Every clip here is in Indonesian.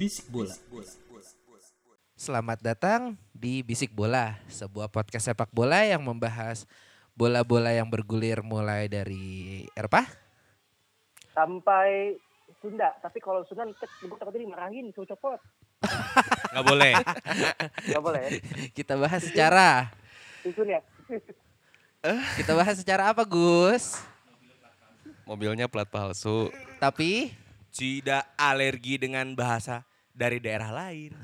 Bisik bola. Selamat datang di Bisik Bola, sebuah podcast sepak bola yang membahas bola-bola yang bergulir mulai dari Eropa, sampai Sunda. Tapi kalau Sunda gue takutnya dimarahin, suruh copot. Nggak boleh. Gak boleh kita bahas secara Susun ya? kita bahas secara apa Gus? Mobilnya plat palsu. Tapi Tidak alergi dengan bahasa dari daerah lain.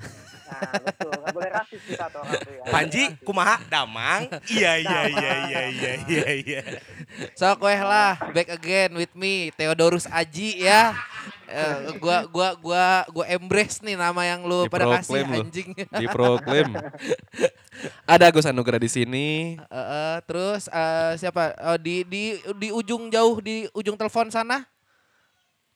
Nah betul, gak boleh rasis kita orang tuh ya. Panji, kumaha? Damang? Iya, iya, iya, iya, iya, iya, iya. sok weh lah back again with me Theodorus Aji ya. Eh, gua gua gua gua embrace nih nama yang lu pada kasih anjing. Diproklaim. Ada Agus Anugrah di sini. Eh, eh, terus eh, siapa? Oh, di di di ujung jauh di ujung telepon sana.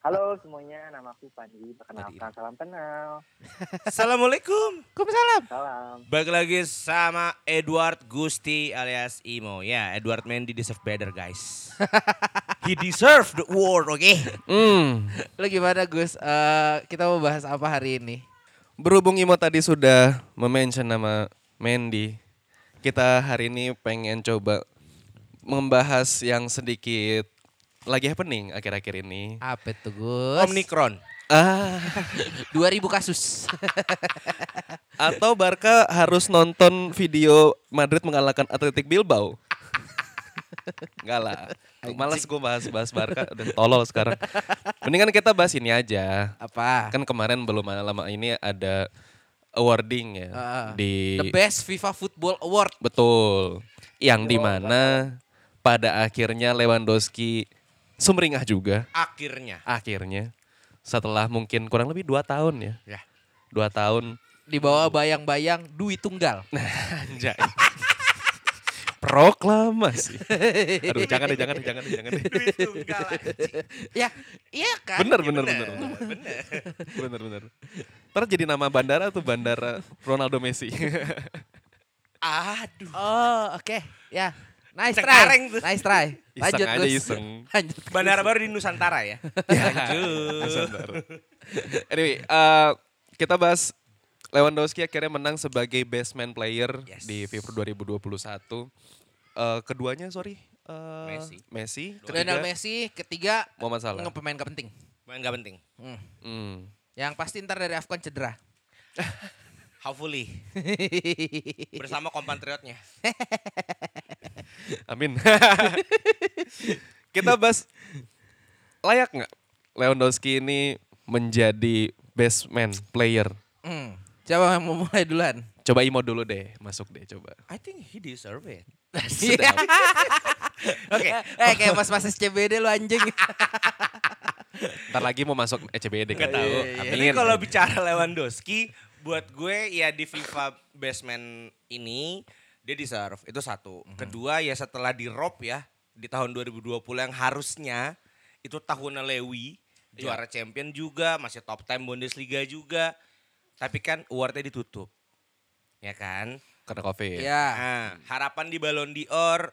Halo semuanya, nama aku Panji. Perkenalkan, salam kenal. Assalamualaikum. Waalaikumsalam. Salam. Balik lagi sama Edward Gusti alias Imo. Ya, Edward Mendy deserve better, guys. He deserve the award, oke? Hmm. Lu gimana Gus? Eh, kita mau bahas apa hari ini? Berhubung Imo tadi sudah memention nama Mandy, kita hari ini pengen coba membahas yang sedikit lagi happening akhir-akhir ini. Apa tuh Gus? Omnicron. Ah, 2000 kasus. atau Barca harus nonton video Madrid mengalahkan Athletic Bilbao. Enggak lah. Malas gue bahas-bahas Barca, udah tolol sekarang. Mendingan kita bahas ini aja. apa? Kan kemarin belum lama ini ada awarding ya Ah, di The Best FIFA Football Award. betul yang di mana pada akhirnya Lewandowski sumringah juga Akhirnya. akhirnya setelah mungkin kurang lebih dua tahun ya Ya. dua tahun Di bawah bayang-bayang Dwi Tunggal. anjay proklamasi aduh jangan deh jangan deh jangan deh jangan deh ya, iya kan? bener bener bener bener bener bener ntar jadi nama bandara tuh bandara Ronaldo Messi Aduh. Oh, oke. Ya. Nice try. Cekareng tuh. Nice try. Iseng Lanjut aja, Gus. iseng. Lanjut. Bandara baru di Nusantara ya? Lanjut. Sebentar. anyway, uh, kita bahas Lewandowski akhirnya menang sebagai best man player Yes. di FIFA 2021. Uh, keduanya sorry, uh, Messi. Messi. Lionel Ketiga, Messi, ketiga Muhammad Salah. pemain gak penting. Main gak penting. Hmm. Hmm. Yang pasti ntar dari Afcon cedera. Hopefully. Bersama kompatriotnya. Amin. kita bahas layak nggak Lewandowski ini menjadi best man player? Hmm. Coba yang mau mulai duluan. Coba Imo dulu deh, masuk deh coba. I think he deserve it. Sedap. Oke. Eh kayak mas-mas SCBD lu anjing. Ntar lagi mau masuk ECBD Gak kan? tahu. Amin. Tapi kalau bicara Lewandowski, buat gue ya di FIFA Best Man ini dia deserve. Itu satu. Kedua ya setelah di rob ya di tahun 2020 yang harusnya itu tahunnya Lewi juara champion juga, masih top 10 Bundesliga juga. Tapi kan awardnya ditutup. Ya kan? Karena COVID. ya. Nah, harapan di Ballon d'Or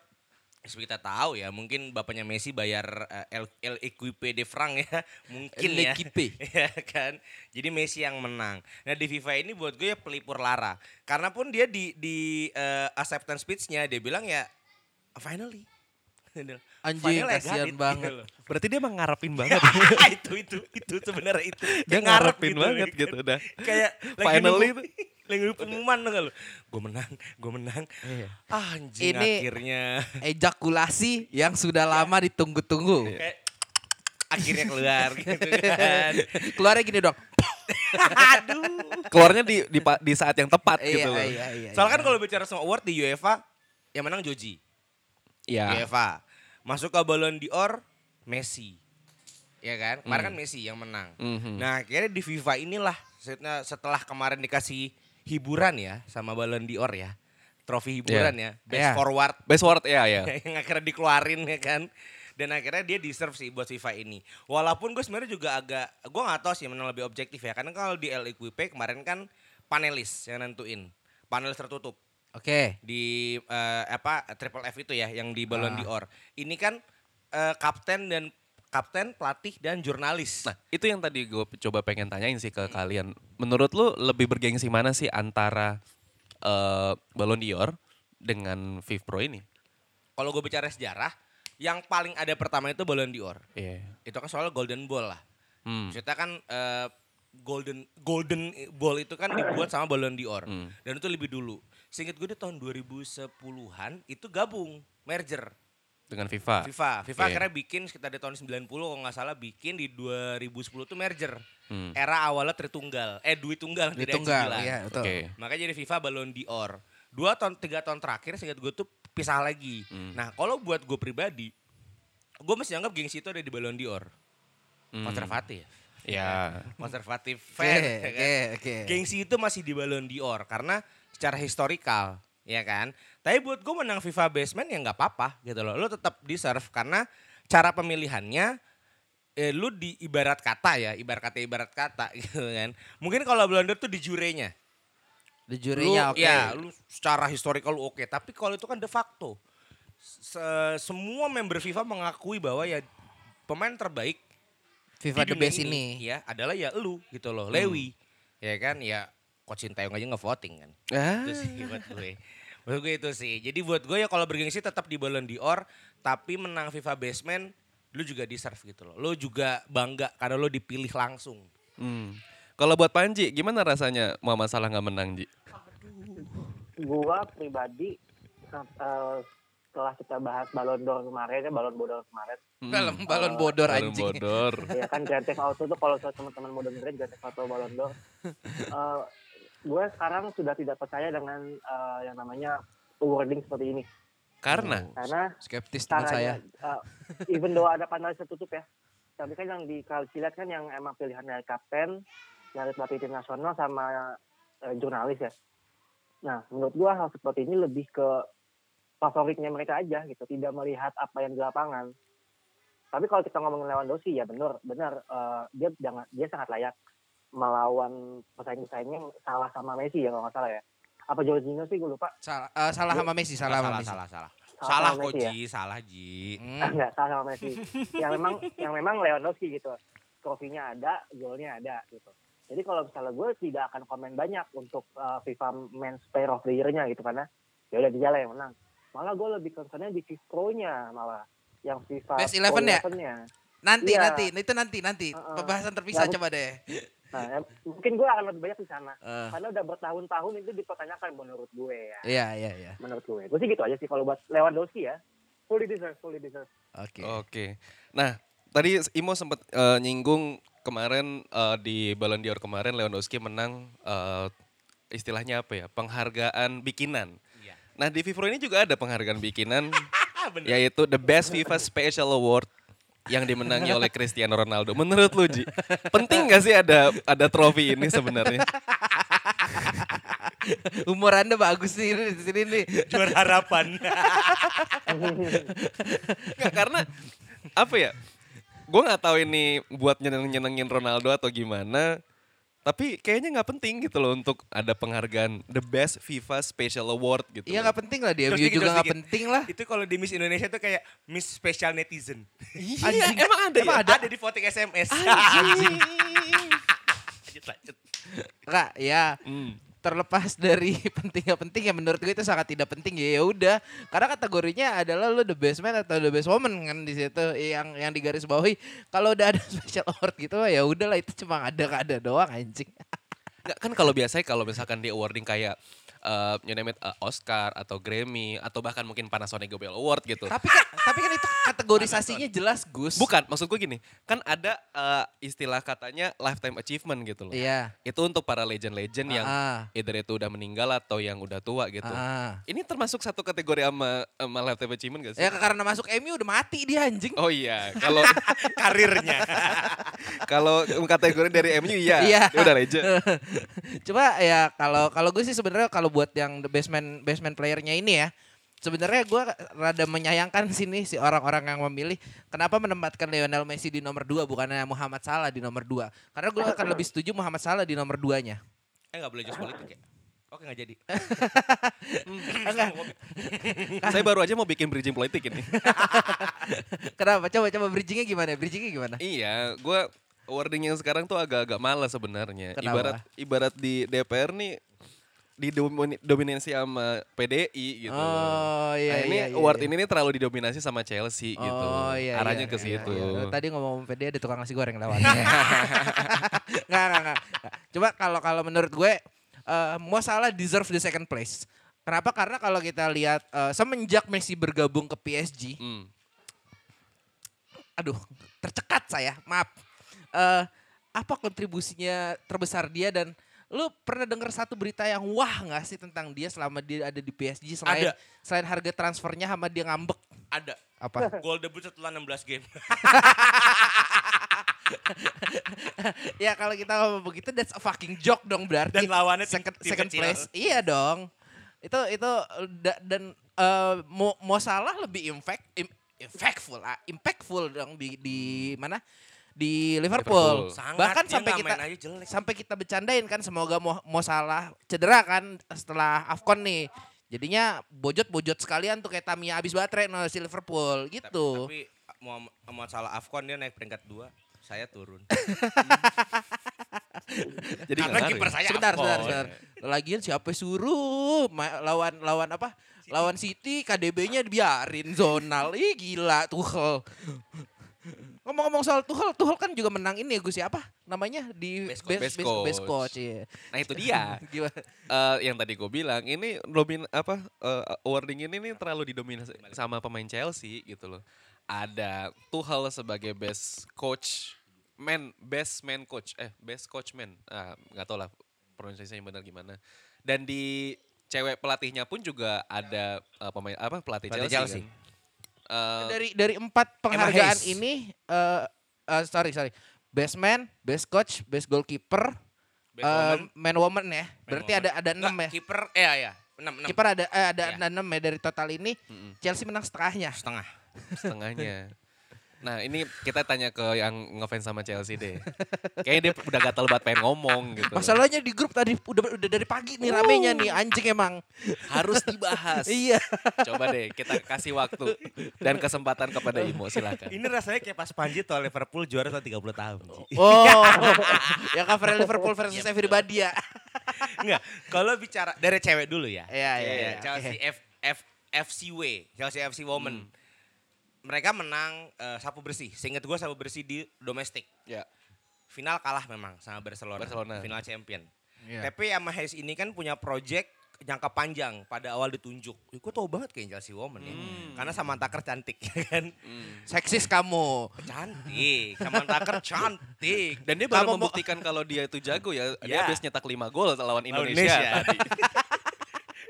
seperti kita tahu ya, mungkin bapaknya Messi bayar El, El Equipe de Franc ya, mungkin ya. Ya kan. Jadi Messi yang menang. Nah, di FIFA ini buat gue ya pelipur lara. Karena pun dia di di eh, acceptance speech-nya dia bilang ya finally. Anjing, kasihan banget. gitu. Berarti dia emang ngarepin banget. itu itu itu sebenarnya itu. dia ngarep ngarepin banget kan. gitu udah. Kayak Finally lagi pengumuman tuh lu. Gue menang, gue menang. Ah, anjing Ini- akhirnya. Ejakulasi yang sudah lama ditunggu-tunggu. Kayak akhirnya keluar gitu kan. Keluarnya gini dong. Aduh. Keluarnya di di, di saat yang tepat Iya, gitu loh. iya, iya. Soalnya kan kalau bicara sama award di UEFA yang menang Joji. Iya. UEFA. Masuk ke Ballon d'Or Messi. Ya kan? Kemarin Hmm. kan Messi yang menang. Mhm. Nah, akhirnya di FIFA inilah setelah kemarin dikasih hiburan ya sama Ballon d'Or ya. Trofi hiburan ya. Best Iya. forward Best word ya ya. yang akhirnya dikeluarin ya kan. Dan akhirnya dia deserve sih buat FIFA ini. Walaupun gue sebenarnya juga agak, gue nggak tahu sih mana lebih objektif ya. Karena kalau di LEQP kemarin kan panelis yang nentuin. Panelis tertutup Oke. di eh, apa Triple F itu ya yang di Ballon Ah. d'Or. Ini kan eh, kapten dan kapten, pelatih dan jurnalis. Nah, itu yang tadi gue coba pengen tanyain sih ke kalian. Menurut lu lebih bergengsi mana sih antara eh Ballon d'Or dengan Viv Pro ini? Kalau gue bicara sejarah, yang paling ada pertama itu Ballon d'Or. Iya. Itu kan soal Golden Ball lah. Hmm. Maksudnya kan eh, Golden Golden Ball itu kan dibuat sama Ballon d'Or. Hmm. Dan itu lebih dulu. Seingat gue di tahun 2010-an itu gabung, merger. Dengan FIFA. FIFA. FIFA Oke. akhirnya bikin sekitar di tahun 90 kalau nggak salah bikin di 2010 tuh merger. Hmm. Era awalnya Tritunggal. Eh duit tunggal tunggal, iya betul. Oke. Makanya jadi FIFA Ballon d'Or. Dua tahun, tiga tahun terakhir seingat gue tuh pisah lagi. Hmm. Nah kalau buat gue pribadi, gue masih anggap gengsi itu ada di Ballon d'Or. Hmm. Konservatif. Ya. Konservatif Oke, fan. ya kan? oke, oke. Gengsi itu masih di Ballon d'Or karena secara historikal, ya kan. Tapi buat gue menang FIFA Basement ya nggak apa-apa gitu loh. Lo tetap deserve karena cara pemilihannya eh, lu di ibarat kata ya, ibarat kata ibarat kata gitu kan. Mungkin kalau Ballon d'Or tuh di jurenya. Di Lu, jurinya oke. Ya, lu secara historikal lu oke, tapi kalau itu kan de facto. Se- semua member FIFA mengakui bahwa ya pemain terbaik FIFA di the best ini. ya adalah ya lu gitu loh, Lewi. Ya kan ya coach Sintayong aja nge-voting kan. Ah. Itu sih buat gue. Buat gue itu sih. Jadi buat gue ya kalau bergengsi tetap di Ballon d'Or tapi menang FIFA Basement lu juga deserve gitu loh. Lu juga bangga karena lu dipilih langsung. Hmm. Kalau buat Panji, gimana rasanya Muhammad Salah nggak menang, Ji? Gua pribadi eh, setelah kita bahas balon d'Or kemarin ya balon bodor kemarin Hmm. Dalam balon bodor Balon anjing. bodor. ya kan Grand Theft Auto tuh kalau teman-teman mau dengerin Grand Theft Auto balon d'Or Eh, gue sekarang sudah tidak percaya dengan eh, yang namanya awarding seperti ini. Karena? Karena Skeptis teman saya. eh, even though ada panelis tertutup ya. Tapi kan yang di kalau lihat kan yang emang pilihan dari kapten dari pelatih tim nasional sama eh, jurnalis ya. Nah menurut gua hal seperti ini lebih ke favoritnya mereka aja gitu tidak melihat apa yang di lapangan. Tapi kalau kita ngomongin Lewandowski ya benar benar eh, dia jangan dia sangat layak melawan pesaing-pesaingnya yang salah sama Messi ya kalau nggak salah ya apa Jorginho sih gue lupa Salah, eh, salah sama Messi, salah sama salah, Messi. salah, salah. Salah Salah sama kok Messi ya? Ji, salah Ji. Hmm. Ah, enggak salah sama Messi. yang memang yang memang Lewandowski gitu. Trofinya ada, golnya ada gitu. Jadi kalau misalnya gue tidak akan komen banyak untuk uh, FIFA Men's Player of the Year-nya gitu karena ya udah dia lah yang menang. Malah gue lebih concernnya di FIFA Pro-nya malah yang FIFA Best Pro 11 ya? 11-nya. Nanti, Iya. nanti, itu nanti, nanti. Uh-uh. Pembahasan terpisah Ya, coba deh. Nah, mungkin gue akan lebih banyak di sana. Eh, Karena udah bertahun-tahun itu dipertanyakan menurut gue ya. Iya, iya, iya. Menurut gue. Gue sih gitu aja sih kalau buat Lewandowski ya. Fully deserve, fully deserve. Oke. Oke. Nah, tadi Imo sempat eh, nyinggung kemarin eh, di Ballon d'Or kemarin Lewandowski menang eh, istilahnya apa ya? Penghargaan bikinan. Iya. Nah, di FIFA ini juga ada penghargaan bikinan yaitu The Best FIFA Special Award yang dimenangi oleh Cristiano Ronaldo. Menurut lu, Ji, penting gak sih ada ada trofi ini sebenarnya? Umur Anda bagus nih di sini nih. Juara harapan. Nggak, karena apa ya? Gue nggak tahu ini buat nyeneng nyenengin Ronaldo atau gimana. Tapi kayaknya nggak penting gitu loh untuk ada penghargaan the best FIFA Special Award gitu. Iya nggak penting lah dia. MU juga nggak penting lah. Itu kalau di Miss Indonesia tuh kayak Miss Special Netizen. Iya, emang ada Emang ya? ada? Ada di voting SMS. Anjing. lanjut, lanjut. Enggak, ya. Hmm. Terlepas dari penting nggak penting ya menurut gue itu sangat tidak penting. Ya ya udah. Karena kategorinya adalah lu the best man atau the best woman kan di situ. Yang yang digaris bawahi kalau udah ada special award gitu ya udahlah itu cuma ada ada doang anjing. Nggak, kan kalau biasanya kalau misalkan di awarding kayak eh you name it, eh, Oscar atau Grammy atau bahkan mungkin Panasonic Global Award gitu. Tapi kan, tapi kan itu kategorisasinya jelas Gus. Bukan, maksud gue gini, kan ada eh, istilah katanya lifetime achievement gitu loh. Iya. Itu untuk para legend-legend yang Ah. either itu udah meninggal atau yang udah tua gitu. Ah. Ini termasuk satu kategori sama, sama lifetime achievement gak sih? Ya karena masuk MU udah mati dia anjing. Oh iya, kalau Karirnya. kalau kategori dari MU iya, Iya. dia udah legend. Coba ya kalau kalau gue sih sebenarnya kalau buat yang the basement basement playernya ini ya, sebenarnya gue rada menyayangkan sini si orang-orang yang memilih kenapa menempatkan Lionel Messi di nomor 2 bukannya Muhammad Salah di nomor 2. Karena gue akan lebih setuju Muhammad Salah di nomor 2-nya. eh gak boleh jos politik ya? Oke gak jadi. Enggak. Saya baru aja mau bikin bridging politik ini. Kenapa? Coba coba bridgingnya gimana? Bridgingnya gimana? iya, gue wording yang sekarang tuh agak-agak malas sebenarnya. Ibarat ibarat di DPR nih didominasi sama PDI gitu. Oh iya Nah, ini iya. iya, award iya. ini nih terlalu didominasi sama Chelsea gitu. Oh iya. Arahnya iya, ke iya, situ. iya. Tadi ngomong PD ada tukang nasi goreng lewat. Enggak, enggak, enggak. Coba kalau kalau menurut gue eh Mo Salah deserve the second place. Kenapa? Karena kalau kita lihat eh, semenjak Messi bergabung ke PSG, Hmm. aduh, tercekat saya. Maaf. Eh apa kontribusinya terbesar dia dan lu pernah dengar satu berita yang wah nggak sih tentang dia selama dia ada di PSG selain Ada. selain harga transfernya sama dia ngambek Ada. apa? Gol debut setelah 16 game. ya kalau kita ngomong begitu that's a fucking joke dong berarti. Dan lawannya second, tim second kecil. place. Iya dong. Itu itu da- dan eh, mau mau salah lebih impact im- impactful ah, impactful dong di di mana? Di Liverpool. Liverpool. Sangat, Bahkan sampai kita sampai kita bercandain kan semoga mau mau salah cedera kan setelah Afcon nih. Jadinya bojot-bojot sekalian tuh kayak Tamiya habis baterai no si Liverpool gitu. Tapi Muhammad, Muhammad Salah Afcon dia naik peringkat 2. Saya turun. Jadi Karena kiper ya? saya sebentar, Afcon. sebentar, sebentar. Lagian siapa suruh lawan lawan apa? Lawan City KDB-nya dibiarin zonal. Ih gila Tuchel. Ngomong-ngomong soal Tuchel, Tuchel kan juga menang ini ya Gus ya apa namanya di Best coach. Best best, best coach. coach, iya. Nah itu dia. Gimana? Eh, yang tadi gue bilang ini domin apa eh, awarding ini nih terlalu didominasi sama pemain Chelsea gitu loh. Ada Tuchel sebagai best coach, man best man coach, eh best coach man, ah nggak tau lah pronunciasinya benar gimana. Dan di cewek pelatihnya pun juga ada eh, pemain apa pelatih, Pelatih Chelsea. Chelsea. kan. Eh, Dari dari empat penghargaan ini eh eh, sorry sorry. Best man, best coach, best goalkeeper, Best eh, woman, man woman ya. man Berarti woman. ada ada enam ya. Kiper eh ya, 6 6 Kiper ada eh, ada Iya. enam ya dari total ini. mm-mm, Chelsea menang setengahnya. setengah. setengahnya. Nah ini kita tanya ke yang ngefans sama Chelsea deh. Kayaknya dia udah gatel banget pengen ngomong gitu. Masalahnya di grup tadi udah udah dari pagi nih ramenya nih anjing emang. harus dibahas. iya. Coba deh kita kasih waktu dan kesempatan kepada Imo silakan. Ini rasanya kayak pas Panji tuh Liverpool juara tahun 30 tahun. Oh, yang cover Liverpool versus everybody ya. Enggak, kalau bicara dari cewek dulu ya. Iya, iya, Cewek, iya, Chelsea F, F, FCW, Chelsea FC Women. Mereka menang eh, sapu bersih. Seingat gue sapu bersih di domestik. Ya. Final kalah memang sama Barcelona. Barcelona. Final champion. Iya. Tapi sama Hayes ini kan punya project jangka panjang pada awal ditunjuk. Ya, gue tau banget kayak Chelsea Women ya. Karena Samantha Kerr cantik ya kan. Seksis kamu. Cantik. Samantha Kerr cantik. Dan dia baru Kamu mau- membuktikan kalau dia itu jago ya. Dia Ya. habis nyetak 5 gol lawan Lawan Indonesia, Indonesia. tadi.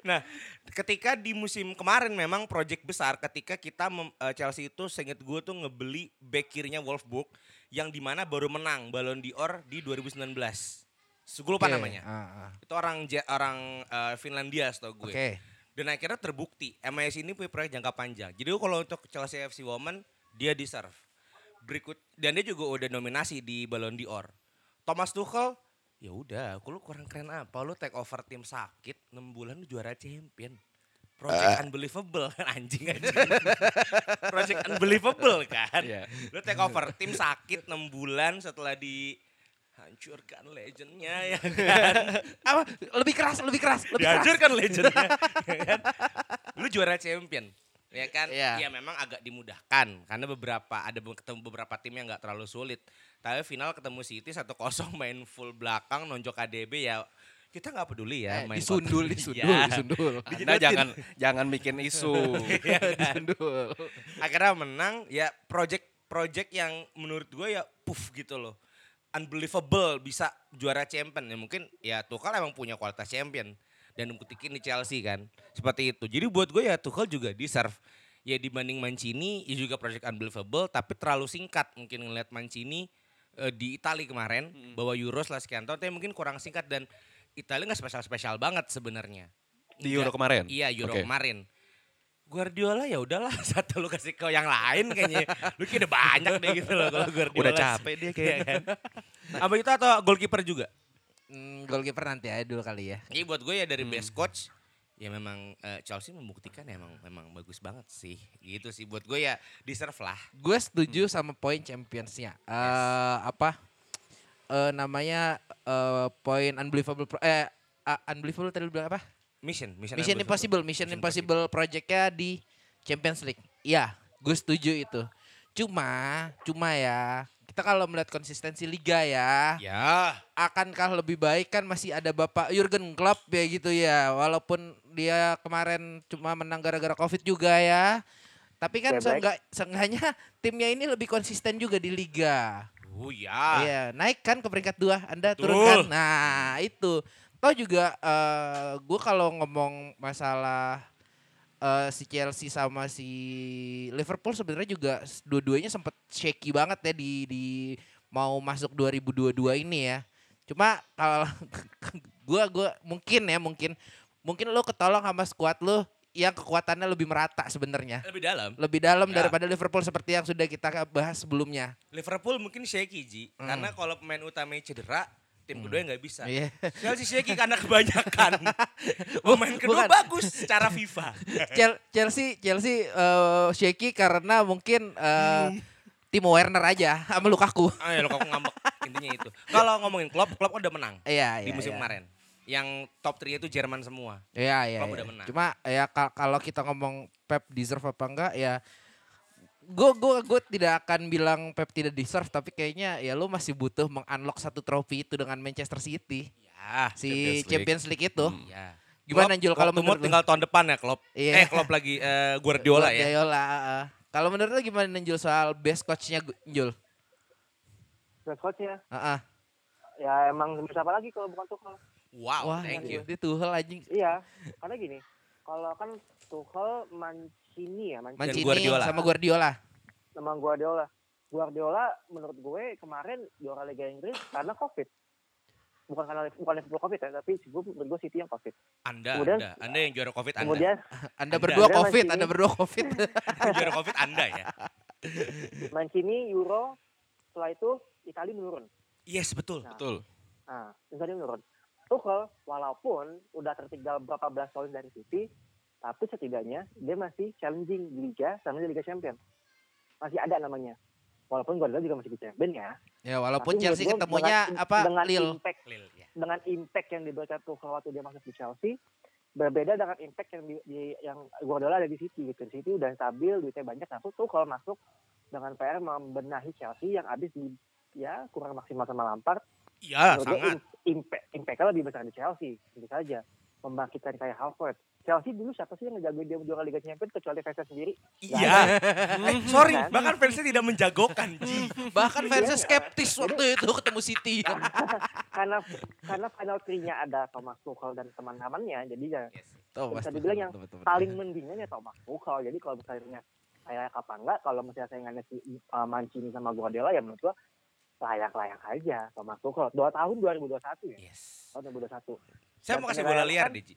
Nah, ketika di musim kemarin memang project besar ketika kita mem- eh, Chelsea itu seinget gue tuh ngebeli back kirinya Wolfsburg yang di mana baru menang Ballon d'Or di 2019. Gue lupa Oke, namanya. ah, ah. Itu orang orang eh, Finlandia setahu gue. Oke. Dan akhirnya terbukti MIS ini punya proyek jangka panjang. Jadi kalau untuk Chelsea FC Women dia deserve. Berikut dan dia juga udah nominasi di Ballon d'Or. Thomas Tuchel ya udah, aku lu kurang keren apa? Lu take over tim sakit 6 bulan lu juara champion. Project unbelievable kan anjing anjing. Project unbelievable kan. Iya. Lu take over tim sakit 6 bulan setelah di hancurkan legendnya ya kan. Apa? Lebih keras, lebih keras, lebih keras. Dihancurkan legendnya. ya kan? Lu juara champion. Ya kan? Iya. Ya memang agak dimudahkan karena beberapa ada ketemu beberapa tim yang nggak terlalu sulit. Tapi final ketemu City 1-0 main full belakang nonjok KDB ya kita nggak peduli ya Eh, main disundul, disundul, Iya. disundul. Anda jangan jangan bikin isu. Iya kan? disundul. Akhirnya menang ya project project yang menurut gue ya puff gitu loh. Unbelievable bisa juara champion ya mungkin ya Tuchel emang punya kualitas champion dan membuktikan di Chelsea kan seperti itu. Jadi buat gue ya Tuchel juga deserve ya dibanding Mancini ya juga project unbelievable tapi terlalu singkat mungkin ngeliat Mancini eh, di Italia kemarin bawa Euro setelah sekian tahun tapi mungkin kurang singkat dan Italia nggak spesial-spesial banget sebenarnya. Di Euro kemarin? Iya Euro Oke. kemarin. Guardiola ya udahlah satu lu kasih ke yang lain kayaknya. Lu udah banyak deh gitu loh kalau Guardiola. Udah capek dia Iya kayaknya. kan? Apa itu atau goalkeeper juga? Hmm, goalkeeper nanti aja dulu kali ya. Iya buat gue ya dari Hmm. best coach ya memang eh, Chelsea membuktikan ya emang memang bagus banget sih. Gitu sih buat gue ya deserve lah. Gue setuju sama poin championsnya. Eh apa? Eh namanya eh poin unbelievable pro- eh uh, unbelievable tadi bilang apa? Mission, mission, Mission Impossible, Mission Impossible projectnya di Champions League. Iya, gue setuju itu. Cuma, cuma ya, kita kalau melihat konsistensi liga ya, Ya, akankah lebih baik kan masih ada Bapak Jurgen Klopp ya gitu ya. Walaupun dia kemarin cuma menang gara-gara Covid juga ya. Tapi kan seenggak, seenggaknya timnya ini lebih konsisten juga di liga. oh ya. Iya, naik kan ke peringkat dua, Anda Betul. turunkan. Nah, itu. Toh juga eh gue kalau ngomong masalah eh, si Chelsea sama si Liverpool sebenarnya juga dua-duanya sempat shaky banget ya di di mau masuk 2022 ini ya. Cuma kalau gua gua mungkin ya mungkin mungkin lo ketolong sama squad lo yang kekuatannya lebih merata sebenarnya. Lebih dalam. Lebih dalam Ya. daripada Liverpool seperti yang sudah kita bahas sebelumnya. Liverpool mungkin shaky Ji, karena kalau pemain utamanya cedera, tim kedua nggak bisa. Hmm. Iya. Chelsea shaky karena kebanyakan. Pemain kedua Bukan. bagus secara FIFA. Chel- Chelsea Chelsea eh, shaky karena mungkin eh, Timo Werner aja sama Lukaku. Ayo lo kok ngambek intinya itu. Kalau ngomongin Klopp, Klopp kan udah menang Iya, di iya. musim iya. kemarin. Yang top 3 itu Jerman semua. Iya, iya. Klopp iya. udah menang. Cuma ya ka- kalau kita ngomong Pep deserve apa enggak ya gue gue gue tidak akan bilang Pep tidak deserve tapi kayaknya ya lu masih butuh mengunlock satu trofi itu dengan Manchester City Ya, si Champions League. Champions League, itu. ya. Gimana Jul kalau menurut tinggal tahun depan ya Klopp. Iya. Eh Klopp lagi eh, Guardiola ya. Guardiola. uh, Kalau menurut lu gimana Jul soal best coachnya Jul? Best coachnya Heeh. ya emang siapa lagi kalau bukan Tuchel Wow, Wah, thank you. Dia Tuchel anjing. iya karena gini kalau kan Tuchel Mancini ya Mancini Mancini Guardiola. sama Guardiola. sama Guardiola Guardiola menurut gue kemarin juara Liga Inggris karena Covid bukan karena bukan Liverpool Covid ya tapi gue menurut gue City yang Covid Anda, Kemudian- Anda, Anda yang juara Covid Anda. kemudian Anda Anda. berdua Anda Covid, Mancini. Anda berdua Covid. juara Covid Anda ya. Mancini Euro setelah itu Italia menurun Yes, betul. Nah, Betul. Nah, Italia menurun. Tuchel walaupun udah tertinggal berapa belas poin dari City, tapi setidaknya dia masih challenging di Liga sama di Liga Champion. Masih ada namanya. Walaupun Guardiola juga masih di Champion ya. Ya walaupun Tapi Chelsea ketemunya dengan, apa dengan Lille. impact Lil, ya. dengan impact yang diberikan Tuchel waktu dia masuk di Chelsea berbeda dengan impact yang di, di- yang Guardiola ada di City gitu. Di City udah stabil, duitnya banyak. Nah, Tuchel masuk dengan PR membenahi Chelsea yang habis di ya kurang maksimal sama Lampard Iya, sangat. im- impact impactnya lebih besar di Chelsea tentu saja membangkitkan kayak Halford Chelsea dulu siapa sih yang ngejagoin dia juara Liga Champions kecuali fansnya sendiri Iya. eh, sorry, Kan? bahkan fansnya tidak menjagokan, Ji. Bahkan fansnya Iya. skeptis waktu itu ketemu City. karena karena final three-nya ada Thomas Tuchel dan teman-temannya jadi ya Tuh, bisa dibilang yang Betul, betul, betul. paling mendingan ya Thomas Tuchel jadi kalau misalnya kayak apa enggak kalau misalnya saingannya si uh, Mancini sama Guardiola ya menurut gua layak-layak aja Thomas Tuchel dua tahun 2021 ya Yes. tahun 2021 Saya Dan mau kasih bola liar penilaian deh, Ji.